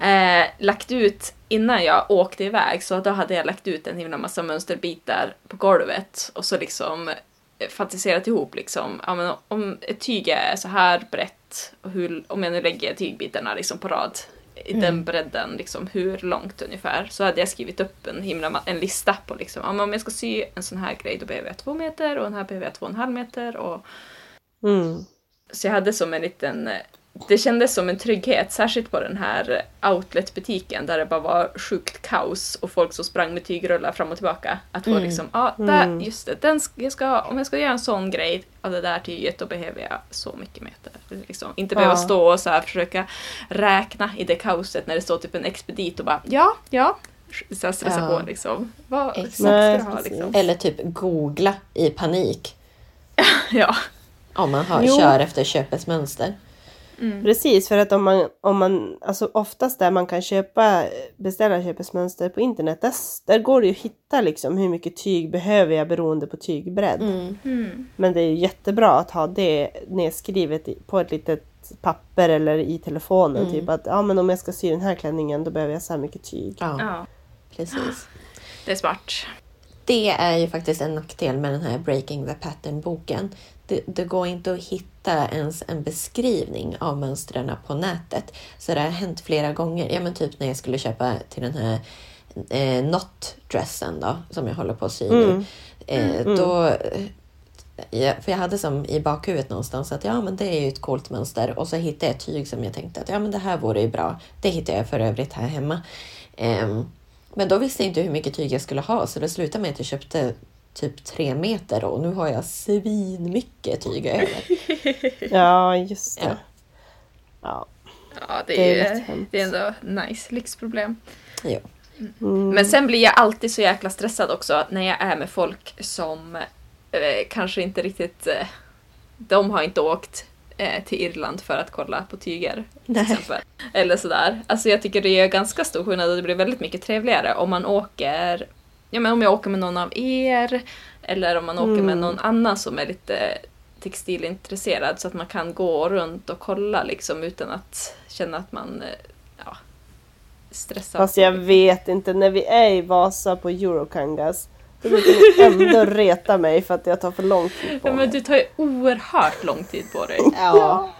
eh, lagt ut, innan jag åkte iväg, så då hade jag lagt ut en himla massa mönsterbitar på golvet och så liksom eh, fantiserat ihop liksom, ja, men om ett tyg är så här brett och hur, om jag nu lägger tygbitarna liksom på rad i Mm. den bredden, liksom, hur långt ungefär, så hade jag skrivit upp en, himla, en lista på liksom, om jag ska sy en sån här grej då behöver jag två meter och den här behöver jag två och en halv meter. Och, Mm. så jag hade som en liten, eh, det kändes som en trygghet, särskilt på den här outletbutiken där det bara var sjukt kaos och folk som sprang med tygrullar fram och tillbaka. Att få Mm. liksom, ja, där, Mm. just det, den, ska- jag ska, om jag ska göra en sån grej av det där tyget då behöver jag så mycket meter. Liksom, inte behöva Ja. stå och så här försöka räkna i det kaoset när det står typ en expedit och bara ja, ja, så här stressa Ja. på liksom. Vad Exakt. ha liksom? Eller typ googla i panik Ja. om man har, Jo. kör efter köpets mönster. Mm. Precis, för att om man, om man, alltså oftast där man kan köpa, beställa köpesmönster på internet, där, där går det ju att hitta liksom hur mycket tyg behöver jag beroende på tygbredd. Mm. Mm. Men det är ju jättebra att ha det nedskrivet på ett litet papper eller i telefonen. Mm. Typ att ja, men om jag ska sy den här klänningen då behöver jag så här mycket tyg. Ja, Ja, precis. det är smart. Det är ju faktiskt en nackdel med den här Breaking the Pattern-boken. Det, det går inte att hitta ens en beskrivning av mönstren på nätet. Så det har hänt flera gånger. Ja, men typ när jag skulle köpa till den här eh, not-dressen då, som jag håller på att sy nu. Mm. Eh, Då, eh, ja, för jag hade som i bakhuvudet någonstans att ja, men det är ju ett coolt mönster. Och så hittade jag ett tyg som jag tänkte att ja, men det här vore ju bra. Det hittade jag för övrigt här hemma. Ehm, men då visste jag inte hur mycket tyg jag skulle ha så det slutade med att jag köpte typ tre meter och nu har jag svinmycket tyg över. Ja, just det. Ja. Ja. Ja, det Det är ju, det är ändå nice lyxproblem. Jo. Mm. Men sen blir jag alltid så jäkla stressad också när jag är med folk som eh, kanske inte riktigt... Eh, de har inte åkt eh, till Irland för att kolla på tyger. Till exempel. Eller sådär. Alltså jag tycker det är ganska stor skillnad och det blir väldigt mycket trevligare om man åker... Ja men om jag åker med någon av er eller om man åker med Mm. någon annan som är lite textilintresserad så att man kan gå runt och kolla liksom utan att känna att man eh, ja, stressar. Fast jag vet inte, när vi är i Vasa på Eurokangas då brukar ni ändå reta mig för att jag tar för lång tid på Ja, men mig. du tar ju oerhört lång tid på dig. Ja.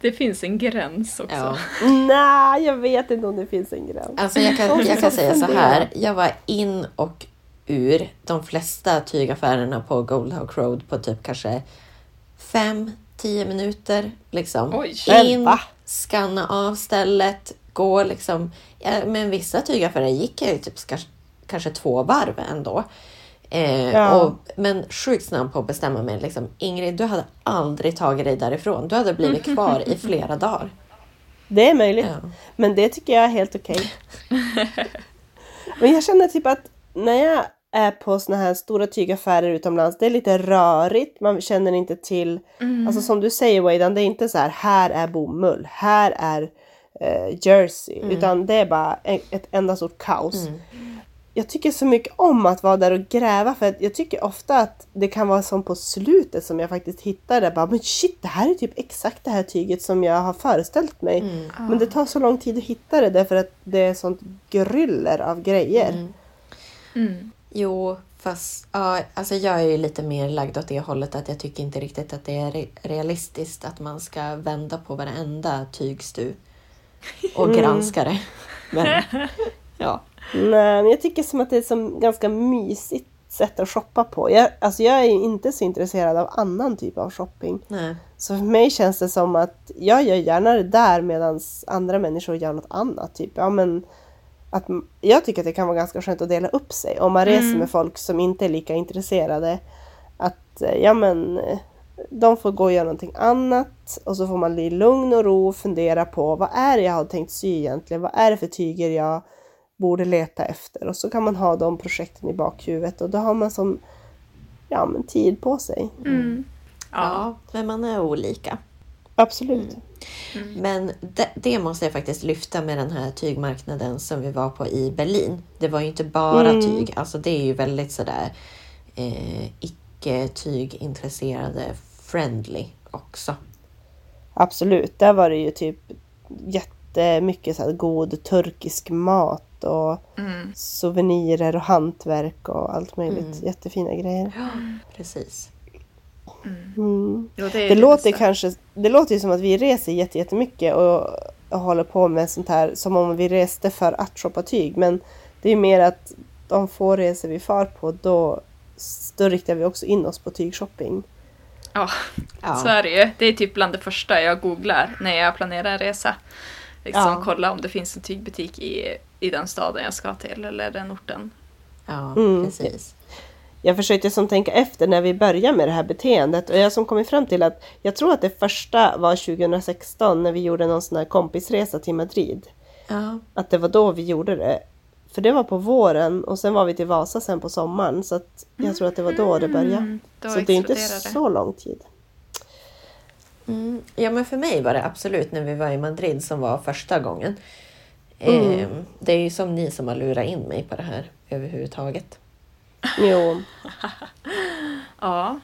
Det finns en gräns också. ja. Nej, jag vet inte om det finns en gräns. Alltså jag kan, jag kan säga så här. Jag var in och ur de flesta tygaffärerna på Goldhawk Road på typ kanske fem, tio minuter. Liksom. Oj. In, skanna av stället, gå liksom. Ja, men vissa tygaffärer gick jag ju typ kanske, kanske två varv ändå. Eh, Ja. och, men sjukt snabb på att bestämma mig. Liksom, Ingrid, du hade aldrig tagit dig därifrån. Du hade blivit kvar i flera dagar. Det är möjligt. Ja. Men det tycker jag är helt okej. Men jag känner typ att när jag är på såna här stora tygaffärer utomlands, det är lite rörigt. Man känner inte till, alltså som du säger Waydan, det är inte så här, här är bomull, här är eh, jersey, utan det är bara en, ett enda stort kaos. Jag tycker så mycket om att vara där och gräva för att jag tycker ofta att det kan vara som på slutet som jag faktiskt hittar det. Bara, men shit, det här är typ exakt det här tyget som jag har föreställt mig. Men det tar så lång tid att hitta det därför att det är sånt gryller av grejer. Mm. Jo, fast ja, alltså jag är ju lite mer lagd åt det hållet att jag tycker inte riktigt att det är re- realistiskt att man ska vända på varenda tygstu och granska det. Men ja, Nej, men jag tycker som att det är som ganska mysigt sätt att shoppa på. Jag, alltså jag är inte så intresserad av annan typ av shopping. nej. Så för mig känns det som att jag gör gärna det där medan andra människor gör något annat. Typ. Ja, men att, jag tycker att det kan vara ganska skönt att dela upp sig. Om man reser med folk som inte är lika intresserade. Att eh, ja men eh, de får gå och göra någonting annat och så får man i lugn och ro fundera på vad är det jag har tänkt sy egentligen? Vad är det för tyger jag borde leta efter? Och så kan man ha de projekten i bakhuvudet och då har man som ja, men tid på sig. Mm. Ja. Ja, men man är olika. Absolut. Men det, det måste jag faktiskt lyfta med den här tygmarknaden som vi var på i Berlin. Det var ju inte bara Mm. tyg, alltså det är ju väldigt sådär eh, icke tygintresserade friendly också. Absolut, där var det ju typ jättemycket så här god turkisk mat och Mm. souvenirer och hantverk och allt möjligt. Mm. Jättefina grejer. Precis. Mm. Jo, det är Det, ju låter så. kanske, det låter ju som att vi reser jätte- jättemycket och, och håller på med sånt här som om vi reste för att shoppa tyg. Men det är ju mer att de få resor vi far på då, då riktar vi också in oss på tygshopping. Ja, Ja. så är det ju. Det är typ bland det första jag googlar när jag planerar en resa. Liksom Ja. kolla om det finns en tygbutik i, i den staden jag ska till eller den orten. Ja, Mm. precis. Jag försökte som tänka efter när vi började med det här beteendet och jag som kommit fram till att jag tror att det första var 2016 när vi gjorde någon sån här kompisresa till Madrid. Ja, Att det var då vi gjorde det. För det var på våren och sen var vi till Vasa sen på sommaren så att jag tror att det var då det började. Mm, då så det är inte så lång tid. Mm. Ja, men för mig var det absolut när vi var i Madrid som var första gången. Eh, det är ju som ni som har lurat in mig på det här överhuvudtaget. Jo. Ja.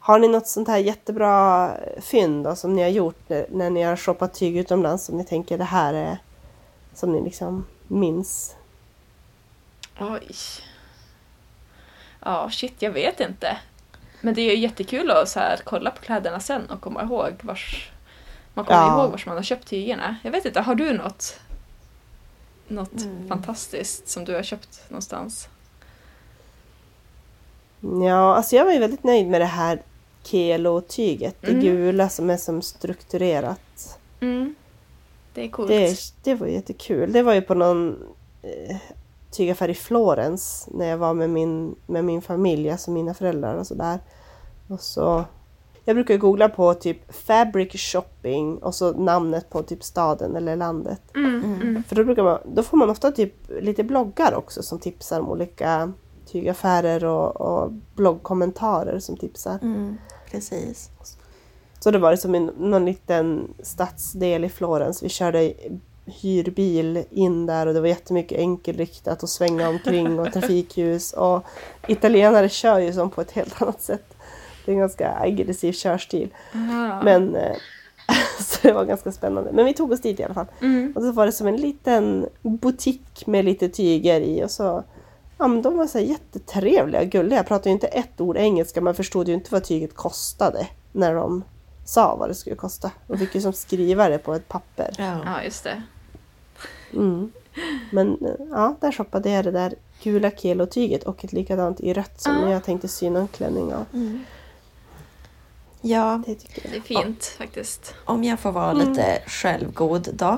Har ni något sånt här jättebra fynd då, som ni har gjort när, när ni har shoppat tyg utomlands som ni tänker det här är som ni liksom minns? Oj. Ja, shit, jag vet inte. Men det är ju jättekul att så här, kolla på kläderna sen och komma ihåg vars... Man kommer Ja. ihåg vars man har köpt tygerna. Jag vet inte, har du något? Något fantastiskt som du har köpt någonstans? Ja, alltså jag var ju väldigt nöjd med det här Kelo-tyget. Det Mm. gula som är som strukturerat. Mm. Det är coolt. Det, det var jättekul. Det var ju på någon eh, tygaffär i Florens när jag var med min, med min familj, alltså mina föräldrar och sådär. Och så, jag brukar googla på typ fabric shopping och så namnet på typ staden eller landet. Mm, mm. För då, brukar man, då får man ofta typ lite bloggar också som tipsar om olika tygaffärer och, och bloggkommentarer som tipsar. Mm, precis. Så det var det som en, någon liten stadsdel i Florens. Vi körde hyrbil in där och det var jättemycket enkelriktat och svänga omkring och trafikljus. Och italienare kör ju som på ett helt annat sätt. Det är en ganska aggressiv körstil. Aha. Men eh, så det var ganska spännande. Men vi tog oss dit i alla fall. Mm. Och så var det som en liten butik med lite tyger i och så Ja men de var så här jättetrevliga och gulliga. Jag pratade ju inte ett ord engelska. Man förstod ju inte vad tyget kostade när de sa vad det skulle kosta. De fick ju som skriva det på ett papper. Ja. Ja, just det. Mm. Men eh, ja, där shoppade jag det där gula kelotyget och ett likadant i rött som Ah. jag tänkte sy någon klänning av. Mm. ja, Det jag. Det är fint faktiskt. om jag får vara lite självgod då.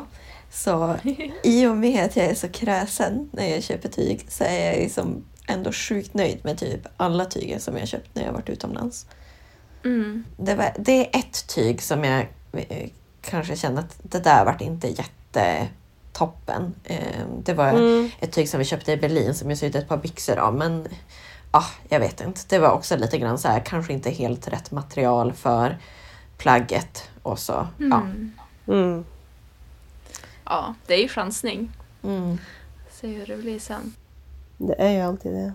Så i och med att jag är så kräsen när jag köper tyg så är jag liksom ändå sjukt nöjd med typ alla tyger som jag köpt när jag varit utomlands. Mm. Det, var, det är ett tyg som jag eh, kanske kände att det där vart inte jättetoppen. Eh, det var Mm. ett tyg som vi köpte i Berlin som jag sydde ett par byxor av. Men ah, jag vet inte. Det var också lite grann så här, kanske inte helt rätt material för plagget. Och så, ja. Mm. Mm. Ja, det är ju chansning. Mm. Se hur det blir sen. Det är ju alltid det.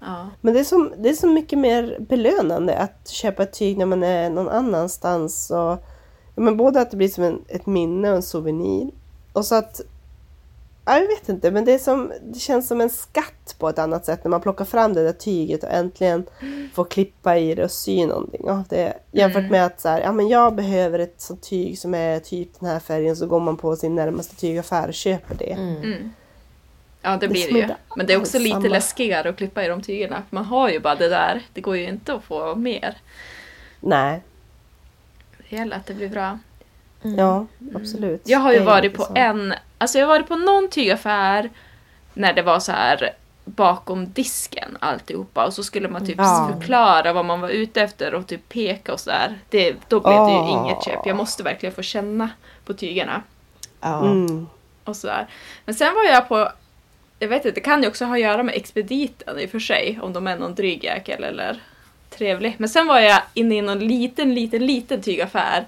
Ja. Men det är, som, det är så mycket mer belönande att köpa ett tyg när man är någon annanstans. Och, men både att det blir som en, ett minne och en souvenir. Och så att... Ja, jag vet inte, men det, är som, det känns som en skatt på ett annat sätt när man plockar fram det där tyget och äntligen får klippa i det och sy någonting av det. Jämfört Mm. med att så här, ja, men jag behöver ett sånt tyg som är typ den här färgen så går man på sin närmaste tygaffär och köper det. Mm. Mm. Ja, det Det blir det som ju. Men det är också lite samma. läskigare att klippa i de tygerna. För man har ju bara det där. Det går ju inte att få mer. Nej, Det gäller att det blir bra. Ja absolut. Jag har ju varit på så. en, alltså jag har varit på någon tygaffär när det var så här bakom disken alltihopa och så skulle man typ Ja. förklara vad man var ute efter och typ peka och sådär. Det, då blev det ju inget köp. Jag måste verkligen få känna på tygerna. Mm. och sådär. Men sen var jag på, jag vet inte, det kan ju också ha att göra med expediten i och för sig, om de är någon dryg jäkel eller trevlig. Men sen var jag inne i någon liten, liten, liten tygaffär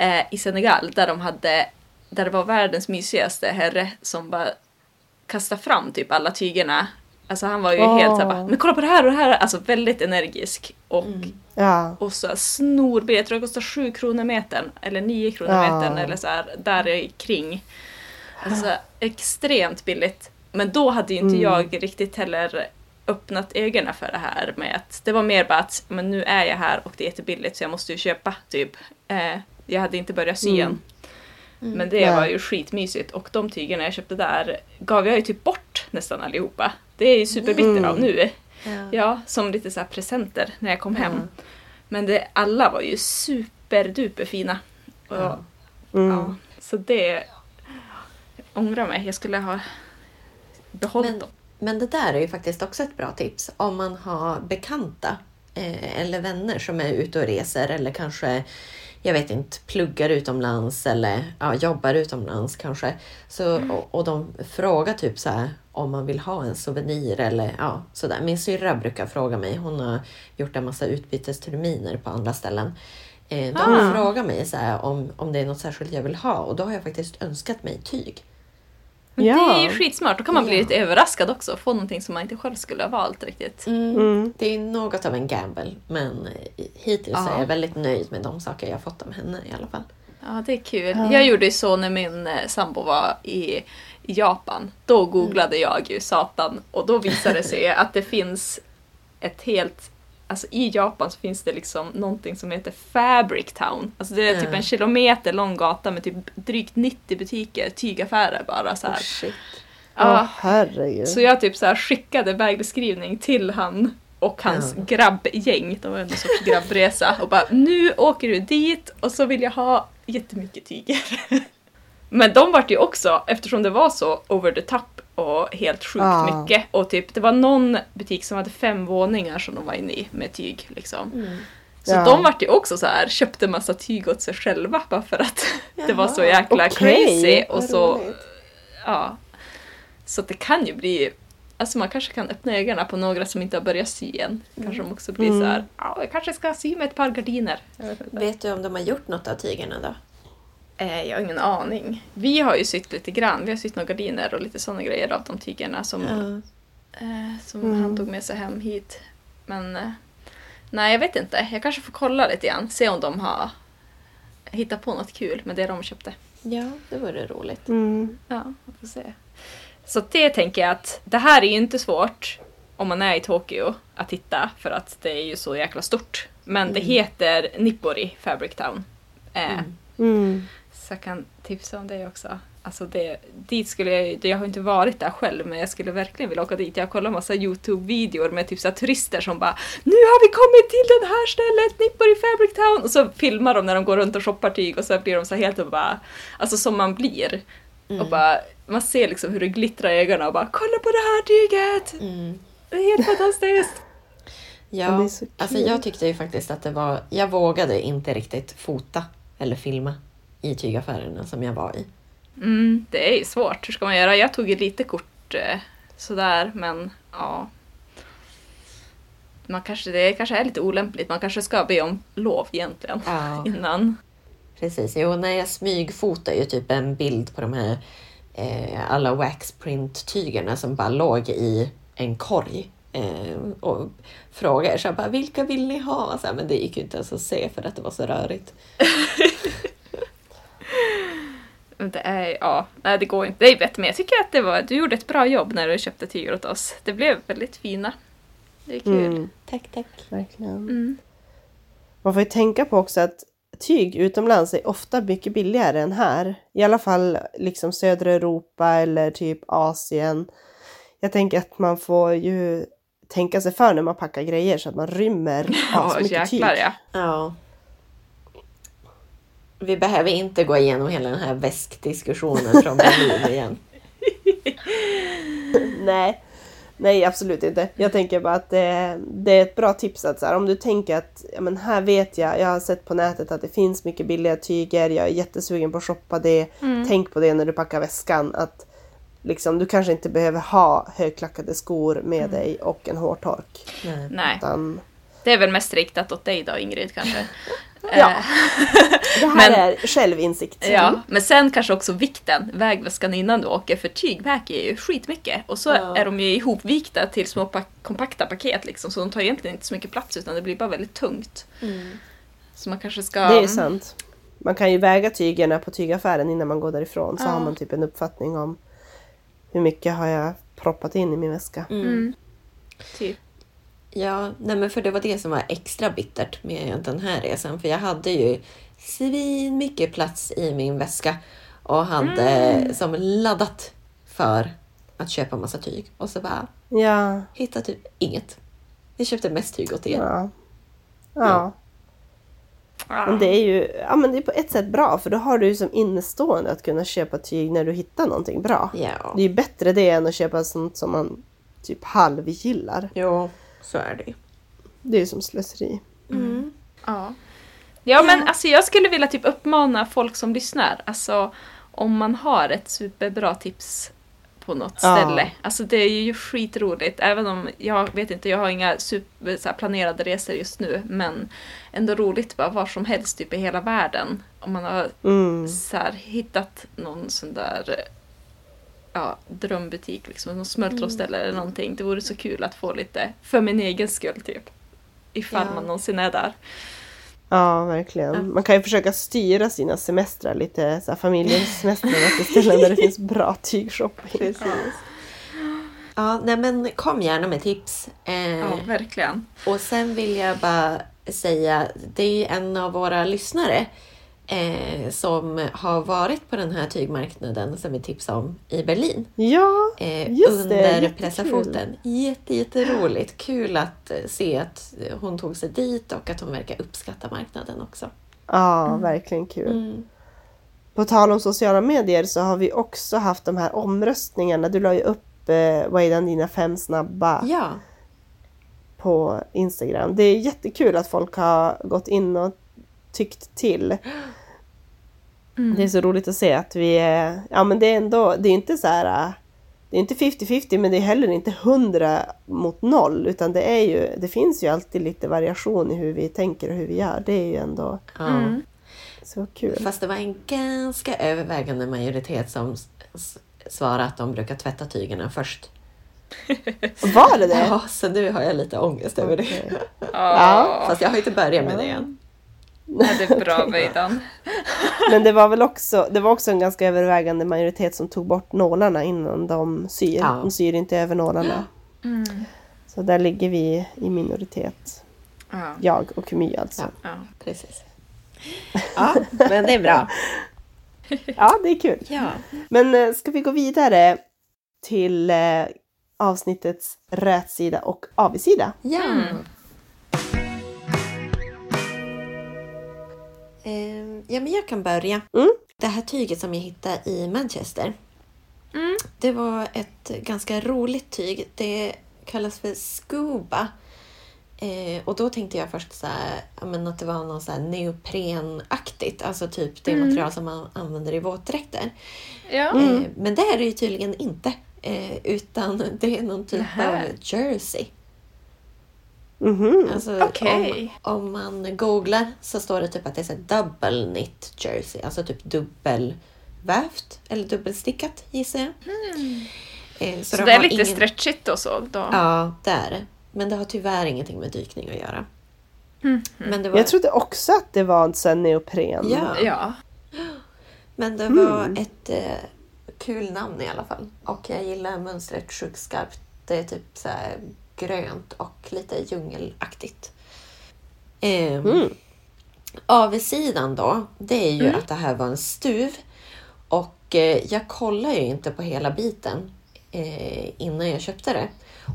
eh, i Senegal där de hade, där det var världens mysigaste herre som bara kastade fram typ alla tygerna. Alltså han var ju Åh. helt såhär men kolla på det här och det här, alltså väldigt energisk. Och, Ja. och så snorbillig, jag tror det kostar 7 kronor metern, eller 9 kronor Ja. metern, eller så här, där kring. Alltså extremt billigt. Men då hade ju inte Mm. jag riktigt heller öppnat ögonen för det här med att det var mer bara att men nu är jag här och det är jättebilligt så jag måste ju köpa typ. Eh, jag hade inte börjat sy Mm. än. Men det Nej. var ju skitmysigt och de tygerna jag köpte där gav jag ju typ bort nästan allihopa. Det är ju superbitter Mm. av nu. Ja. Ja, som lite så här presenter när jag kom hem. Men det, alla var ju superduper fina. Och, Ja. Mm. ja, så det... Jag ångrar mig, jag skulle ha behållit Men, dem. men det där är ju faktiskt också ett bra tips om man har bekanta eh, eller vänner som är ute och reser eller kanske jag vet inte, pluggar utomlands eller ja, jobbar utomlands kanske. Så, och, och de frågar typ så här om man vill ha en souvenir eller ja, sådär. Min syrra brukar fråga mig, hon har gjort en massa utbytesterminer på andra ställen. Eh, de Ah. frågar mig så här, om, om det är något särskilt jag vill ha och då har jag faktiskt önskat mig tyg. Men det Ja. är ju skitsmart, då kan man bli Ja. lite överraskad också. Få någonting som man inte själv skulle ha valt riktigt. Mm. Det är något av en gamble men hittills Ja. är jag väldigt nöjd med de saker jag har fått av henne i alla fall. Ja, det är kul. Ja. Jag gjorde ju så när min eh, sambo var i, Japan. Då googlade jag ju satan och då visade det sig att det finns ett helt Alltså i Japan så finns det liksom någonting som heter Fabric Town. Alltså det är typ Ja. en kilometer lång gata med typ drygt 90 butiker, tygaffärer bara så här. Oh, shit. Ja. Åh herregud. Så jag typ så här skickade vägbeskrivning till han och hans Ja. grabbgäng. Det var en sorts grabbresa. Och bara nu åker du dit och så vill jag ha jättemycket tyger. Men de vart ju också, eftersom det var så over the top och helt sjukt Ja. mycket. Och typ det var någon butik som hade fem våningar som de var inne i med tyg. Liksom. Mm. Så Ja. de vart ju också så här, köpte massa tyg åt sig själva bara för att det var så Jaha, jäkla okej. crazy. Och Vad så, roligt. ja. Så det kan ju bli, alltså man kanske kan öppna ögonen på några som inte har börjat sy än. Kanske de också blir Mm. så här, ja jag kanske ska sy med ett par gardiner. Vet du om de har gjort något av tygerna då? Eh, jag har ingen aning. Vi har ju sytt lite grann, vi har sytt några gardiner och lite sådana grejer av de tygerna som, Ja. eh, som Mm. han tog med sig hem hit. Men eh, nej, jag vet inte. Jag kanske får kolla lite grann, se om de har hittat på något kul med det de köpte. ja, det vore roligt. Mm. Ja, vi får se. Så det tänker jag att det här är ju inte svårt om man är i Tokyo att hitta för att det är ju så jäkla stort. Men det Mm. heter Nippori Fabric Town. Eh, Mm. Så jag kan tipsa om det också. Alltså det, dit skulle jag, jag har inte varit där själv men jag skulle verkligen vilja åka dit. Jag har kollat massa Youtube-videor med typ så turister som bara Nu har vi kommit till det här stället, Nippori Fabric Town! Och så filmar de när de går runt och shoppar tyg och så blir de så helt och bara Alltså som man blir. Mm. Och bara, man ser liksom hur det glittrar i ögonen och bara Kolla på det här tyget! Mm. Det är helt fantastiskt! Ja, alltså jag tyckte ju faktiskt att det var... Jag vågade inte riktigt fota eller filma i tygaffärerna som jag var i. Mm, det är ju svårt. Hur ska man göra? Jag tog ju lite kort eh, sådär, men ja. Man kanske, det kanske är lite olämpligt. Man kanske ska be om lov egentligen Ja, innan. precis. Jo, när jag smygfotade ju typ en bild på de här eh, alla waxprint-tygerna som bara låg i en korg. Eh, och frågade så jag bara, vilka vill ni ha? Så här, men det gick ju inte ens att se för att det var så rörigt. Det är, ja, nej det går inte. Det är bättre, men jag tycker att det var, du gjorde ett bra jobb när du köpte tyger åt oss. Det blev väldigt fina. Det är kul. Mm. Tack, tack. Verkligen. Mm. Man får ju tänka på också att tyg utomlands är ofta mycket billigare än här. I alla fall liksom södra Europa eller typ Asien. Jag tänker att man får ju tänka sig för när man packar grejer så att man rymmer Ja, så mycket tyg. jäklar ja. Vi behöver inte gå igenom hela den här väskdiskussionen från Berlin igen. Nej. Nej, absolut inte. Jag tänker bara att det, det är ett bra tips att så här, om du tänker att ja, men här vet jag, jag har sett på nätet att det finns mycket billiga tyger, jag är jättesugen på att shoppa det. Mm. Tänk på det när du packar väskan att liksom, du kanske inte behöver ha högklackade skor med dig och en hårtork. Nej. Nej, Utan, det är väl mest riktat åt dig då Ingrid kanske. Ja. Eh, det här Men- är självinsikt. Ja, men sen kanske också vikten, vägväskan innan du åker, för tyg väger ju skitmycket. Och så Ja. är de ju ihopvikta till små pa- kompakta paket liksom, så de tar egentligen inte så mycket plats utan det blir bara väldigt tungt. Mm. Så man kanske ska... Det är ju sant. Man kan ju väga tygerna på tygaffären innan man går därifrån så Ja. har man typ en uppfattning om hur mycket har jag proppat in i min väska. Mm. Mm. Typ. Ja, nej men för det var det som var extra bittert med den här resan. För jag hade ju svin mycket plats i min väska och hade Mm. som laddat för att köpa massa tyg. Och så bara Ja. hittade typ inget. Jag köpte mest tyg åt er. Ja. Ja. ja. Men det är ju ja, men det är på ett sätt bra för då har du som innestående att kunna köpa tyg när du hittar någonting bra. Ja, Det är ju bättre det än att köpa sånt som man typ halvgillar. jo, så är det. Det är ju som slöseri. Mm. Ja. Ja men alltså jag skulle vilja typ uppmana folk som lyssnar, alltså om man har ett superbra tips på något Ja. ställe. Alltså det är ju skitroligt. Även om jag vet inte, jag har inga super, så här, planerade resor just nu. Men ändå roligt bara var som helst typ i hela världen. Om man har Mm. så här, hittat någon sån där ja, drömbutik, liksom, någon smörgåsställe eller någonting. Det vore så kul att få lite för min egen skull typ. Ifall Ja. man någonsin är där. Ja, verkligen. Man kan ju försöka styra sina semestrar lite, så här, familjesemestrar till ställen där det finns bra tygshopping. Ja, nej men kom gärna med tips. Eh, Ja, verkligen. Och sen vill jag bara säga, det är ju en av våra lyssnare eh, som har varit på den här tygmarknaden som vi tipsade om i Berlin. Ja, Eh, Just det, under pressafoten. Jätte, jätteroligt. Kul att eh, se att hon tog sig dit och att hon verkar uppskatta marknaden också. ja verkligen kul. Mm. På tal om sociala medier så har vi också haft de här omröstningarna. Du la ju upp, eh, vad är den, dina fem snabba Ja, på Instagram. Det är jättekul att folk har gått in och tyckt till. Mm. Det är så roligt att se att vi är, ja men det är ändå, det är inte så här, det är inte 50-50 men det är heller inte 100 mot noll utan det är ju, det finns ju alltid lite variation i hur vi tänker och hur vi gör. Det är ju ändå. Mm. så kul. Fast det var en ganska övervägande majoritet som svarade att de brukar tvätta tygerna först. Var det det? Ja, så nu har jag lite ångest över det. Ja, Fast jag har inte börjat med det än. Ja, det är bra Veidan. Men det var väl också, det var också en ganska övervägande majoritet som tog bort nålarna innan de syr. Ja. De syr inte över nålarna. Mm. Så där ligger vi i minoritet. Ja. Jag och My alltså. Ja. Ja. Precis. Ja, men det är bra. Ja, det är kul. Ja. Men eh, ska vi gå vidare till eh, avsnittets rätsida och avigsida? Ja. Mm. Ja, men jag kan börja. Mm. Det här tyget som jag hittade i Manchester. Mm. Det var ett ganska roligt tyg. Det kallas för scuba. Eh, och då tänkte jag först så här, men att det var något så här neoprenaktigt. Alltså typ det material som man använder i våtdräkter. Ja. Mm. Eh, men det är det ju tydligen inte. Eh, utan det är någon typ Nähä. av jersey. Mhm. Alltså, Okej. om, om man googlar så står det typ att det är så double knit jersey. Alltså typ dubbelvävt eller dubbelstickat gissar jag. Eh, Så de det är lite ingen- stretchigt och så då? Ja, det är det. Men det har tyvärr ingenting med dykning att göra. Mm. Men det var, Jag trodde också att det var en neopren. Ja. Ja. men det var Mm. ett eh, kul namn i alla fall. Och jag gillar mönstret sjukt skarpt. Det är typ så här grönt och lite djungelaktigt. Eh, Mm. Avsidan då, det är ju Mm. att det här var en stuv. Och eh, jag kollade ju inte på hela biten eh, innan jag köpte det.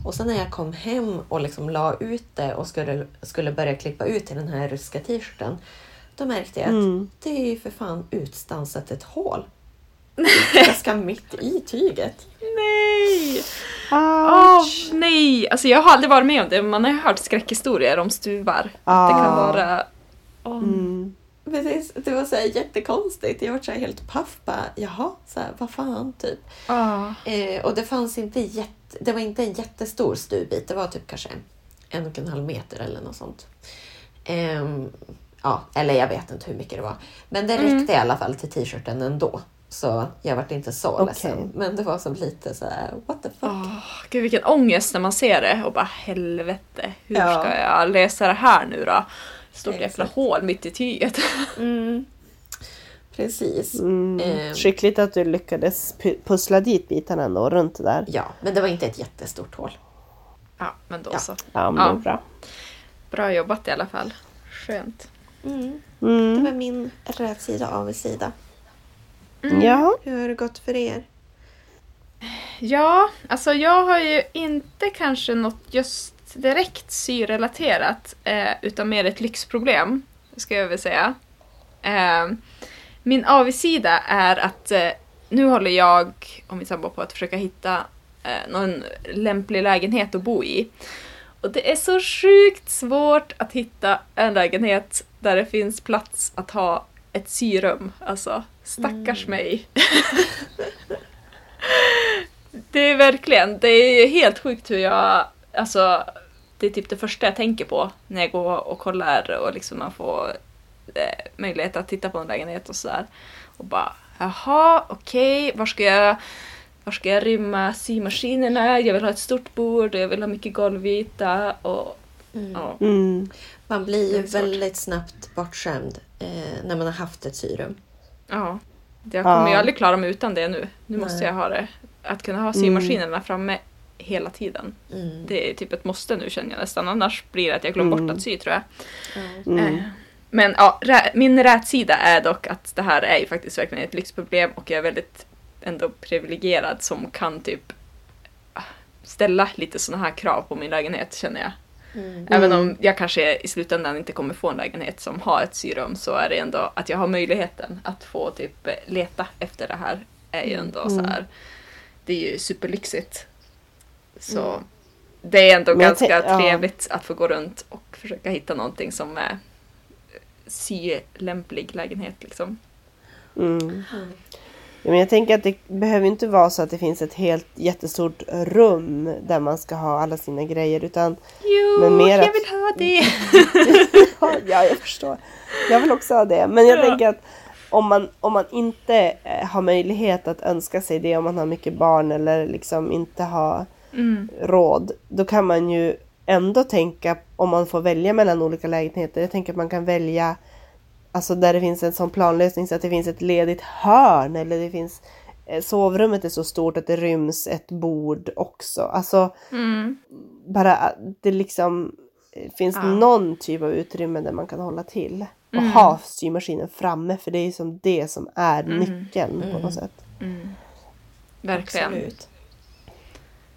Och sen när jag kom hem och liksom la ut det och skulle, skulle börja klippa ut till den här ryska t-shirten. Då märkte jag att Mm. det är ju för fan utstansat ett hål. Ganska mitt i tyget. Nej! Ouch. Åh, nej! Alltså jag har aldrig varit med om det, man har ju hört skräckhistorier om stuvar. Att det kan Ah. vara... Åh. Mm. Precis, det var så här jättekonstigt. Jag var så här helt paff bara, jaha, så här, vad fan typ. Ah. Eh, och det fanns inte jätte, det var inte en jättestor stubbit. Det var typ kanske en och en halv meter eller något sånt. Ehm, ja, eller jag vet inte hur mycket det var. Men det Mm. räckte i alla fall till t-shirten ändå. Så jag vart inte så Okej. ledsen. Men det var som lite så här, what the fuck. Åh, gud vilken ångest när man ser det och bara helvete, hur Ja. ska jag lösa det här nu då? Stort jävla Exakt. hål mitt i tyget. Mm. Precis. Mm. Ehm. Skickligt att du lyckades pu- pussla dit bitarna ändå runt det där. Ja, men det var inte ett jättestort hål. Ja, men då Ja. så. Ja, men Ja. det bra. Bra jobbat i alla fall. Skönt. Mm. Det Mm. var min rätsida av sida. Ja. Hur har det gått för er? Ja, alltså jag har ju inte kanske något just direkt syrelaterat eh, utan mer ett lyxproblem, ska jag väl säga. Eh, min avigsida är att eh, nu håller jag och min sambo på att försöka hitta eh, någon lämplig lägenhet att bo i. Och det är så sjukt svårt att hitta en lägenhet där det finns plats att ha ett syrum. Alltså, stackars mig. Det är verkligen, det är helt sjukt hur jag, alltså det är typ det första jag tänker på när jag går och kollar och liksom man får eh, möjlighet att titta på en lägenhet och sådär. Och bara, jaha, okej, var ska jag var ska jag rymma symaskinerna? Jag vill ha ett stort bord och jag vill ha mycket golvyta och ja. Mm. Man blir ju väldigt snabbt bortskämd eh, när man har haft ett syrum. Ja. Jag kommer ju Ja. aldrig klara mig utan det nu. Nu måste Nej. jag ha det. Att kunna ha symaskinerna framme hela tiden. Mm. Det är typ ett måste nu känner jag nästan. Annars blir det att jag glömmer Mm. bort att sy tror jag. Ja. Mm. Eh, Men ja, rä- min rätsida är dock att det här är ju faktiskt verkligen ett lyxproblem och jag är väldigt ändå privilegierad som kan typ ah, ställa lite sådana här krav på min lägenhet känner jag. Mm. Även Mm. om jag kanske i slutändan inte kommer få en lägenhet som har ett syrum så är det ändå att jag har möjligheten att få typ eh, leta efter det här är ju ändå Mm. så här. Det är ju superlyxigt. Så Mm. det är ändå Men ganska tänk- ja. trevligt att få gå runt och försöka hitta någonting som är sylämplig lägenhet liksom. Mm. Ja, men jag tänker att det behöver inte vara så att det finns ett helt jättestort rum där man ska ha alla sina grejer utan Jo, Men mer jag att- vill ha det! ja, jag förstår. Jag vill också ha det. Men jag Ja. tänker att om man, om man inte eh, har möjlighet att önska sig det, om man har mycket barn eller liksom inte har Mm. råd, då kan man ju ändå tänka om man får välja mellan olika lägenheter. Jag tänker att man kan välja alltså där det finns en sån planlösning så att det finns ett ledigt hörn eller det finns eh, sovrummet är så stort att det ryms ett bord också. Alltså Mm. bara att det liksom eh, finns Ja. någon typ av utrymme där man kan hålla till. Och Mm. ha symaskinen framme för det är ju som det som är Mm. nyckeln på Mm. något sätt. Mm. Verkligen. Absolut.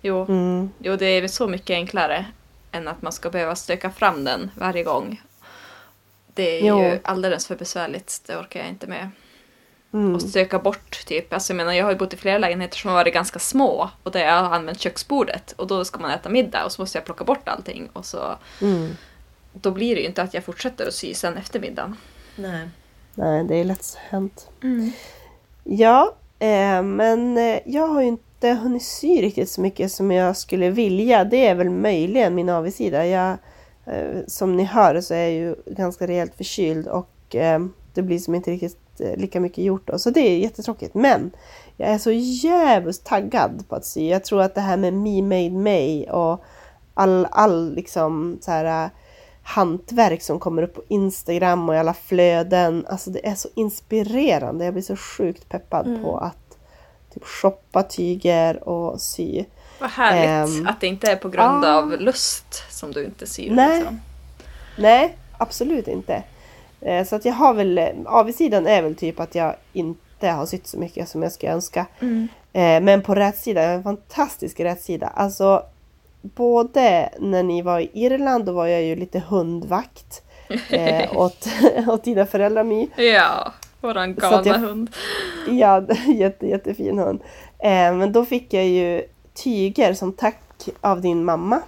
Jo. Mm. jo, det är så mycket enklare än att man ska behöva stöka fram den varje gång. Det är Jo. ju alldeles för besvärligt, det orkar jag inte med. Mm. Och stöka bort typ, alltså jag menar jag har ju bott i flera lägenheter som har varit ganska små och där jag har använt köksbordet och då ska man äta middag och så måste jag plocka bort allting och så Mm. då blir det ju inte att jag fortsätter att sy sen efter middagen. Nej. Nej, det är lätt hänt. Ja, eh, men eh, jag har ju inte hunnit sy riktigt så mycket som jag skulle vilja. Det är väl möjligen min avigsida. Jag, som ni hör så är jag ju ganska rejält förkyld och eh, det blir som inte riktigt eh, lika mycket gjort då. Så det är jättetråkigt. Men jag är så jävligt taggad på att sy. Jag tror att det här med Me Made May och all, all liksom så här eh, hantverk som kommer upp på Instagram och i alla flöden. Alltså det är så inspirerande. Jag blir så sjukt peppad Mm. på att typ shoppa tyger och sy. Vad härligt Ehm, att det inte är på grund ah. av lust som du inte syr. Nej. Liksom. Nej, absolut inte. Eh, Så att jag har väl, avsidan är väl typ att jag inte har sytt så mycket som jag skulle önska. Mm. Eh, Men på rätsida, jag har en fantastisk rätsida. Alltså både när ni var i Irland då var jag ju lite hundvakt eh, åt, åt dina föräldrar My. Ja, våran galna jag- hund. Ja, jätte, jättefin hund. Eh, men då fick jag ju tyger som tack av din mamma.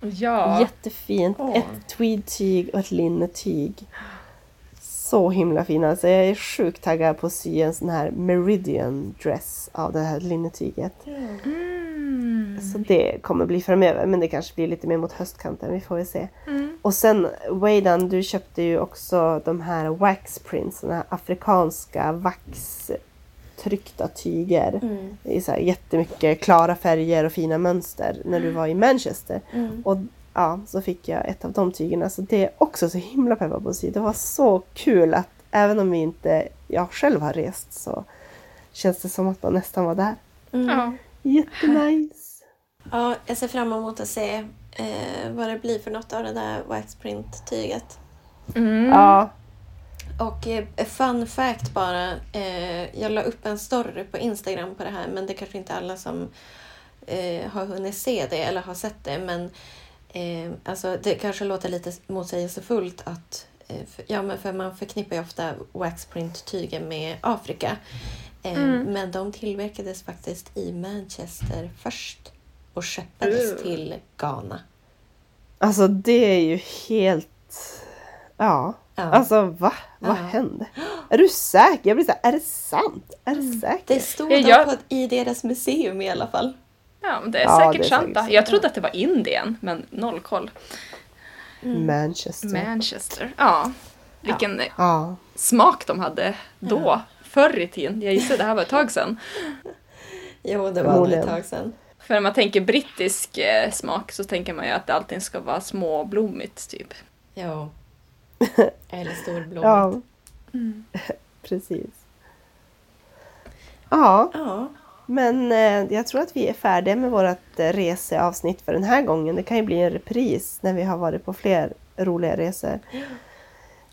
Ja. Jättefint. Åh. Ett tweedtyg och ett linnetyg. Så himla fina. Alltså jag är sjukt taggad på att sy en sån här meridian dress av det här linnetyget. Mm. Så det kommer bli framöver. Men det kanske blir lite mer mot höstkanten. Vi får väl se. Mm. Och sen Weidan, du köpte ju också de här wax prints. Såna här afrikanska vaxtryckta tyger. Mm. i så här jättemycket klara färger och fina mönster när du var i Manchester. Mm. Och ja, så fick jag ett av de tygerna. Så det är också så himla peppad på att sy. Det var så kul att även om vi inte, jag själv har rest så känns det som att man nästan var där. Mm. Ja. Jättenice! Ja, jag ser fram emot att se eh, vad det blir för något av det där waxprint-tyget. Mm. Ja, Och eh, fun fact bara. Eh, jag la upp en story på Instagram på det här men det är kanske inte alla som eh, har hunnit se det eller har sett det. Men alltså, det kanske låter lite motsägelsefullt att ja, men för man förknippar ju ofta waxprint-tyger med Afrika. Mm. Men de tillverkades faktiskt i Manchester först och skeppades Uh. till Ghana. alltså det är ju helt... Ja, Ja. alltså va? Vad Ja. hände? Är du säker? Jag blir såhär, är det sant? Är det säkert? Det stod Ja, jag- på, i deras museum i alla fall. Ja, men det är Ja, säkert det är sant. säkert. Jag trodde att det var Indien, men noll koll. Manchester. Manchester. Ja. Vilken Ja. smak de hade då. Förr i tiden. Jag gissar det här var ett tag sedan. Jo, det var Förmodligen. ett tag sedan. För när man tänker brittisk eh, smak så tänker man ju att allting ska vara småblommigt typ. Jo. Eller storblommigt. Ja. Precis. Ja, Ja. men eh, jag tror att vi är färdiga med vårt eh, reseavsnitt för den här gången. Det kan ju bli en repris när vi har varit på fler roliga resor.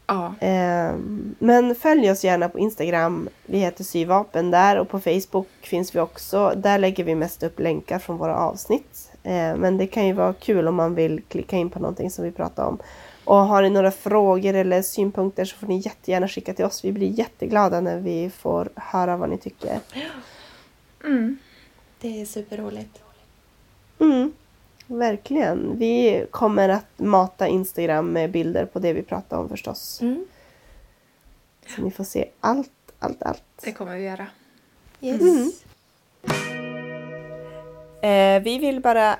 Ja. Ehm, Men följ oss gärna på Instagram. Vi heter Syvapen där och på Facebook finns vi också. Där lägger vi mest upp länkar från våra avsnitt. Ehm, Men det kan ju vara kul om man vill klicka in på någonting som vi pratar om. Och har ni några frågor eller synpunkter så får ni jättegärna skicka till oss. Vi blir jätteglada när vi får höra vad ni tycker. Mm. Det är superroligt. Mm, verkligen. Vi kommer att mata Instagram med bilder på det vi pratar om förstås. Mm. Så ni får se allt, allt, allt. Det kommer vi göra. Yes. Mm. Eh, vi vill bara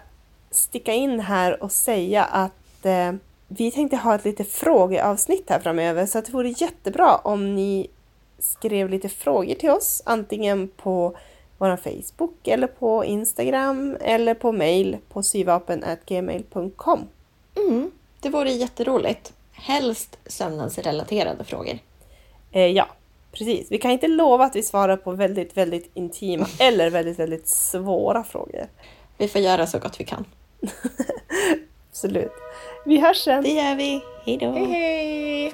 sticka in här och säga att eh, vi tänkte ha ett lite frågeavsnitt här framöver så att det vore jättebra om ni skrev lite frågor till oss antingen på vår Facebook eller på Instagram eller på mail på syvapen.gmail.com. Mm. Det vore jätteroligt. Helst sömnadsrelaterade frågor. Eh, ja, precis. Vi kan inte lova att vi svarar på väldigt, väldigt intima eller väldigt, väldigt svåra frågor. Vi får göra så gott vi kan. Absolut. Vi hörs sen. Det gör vi. Hej då! Hej hej!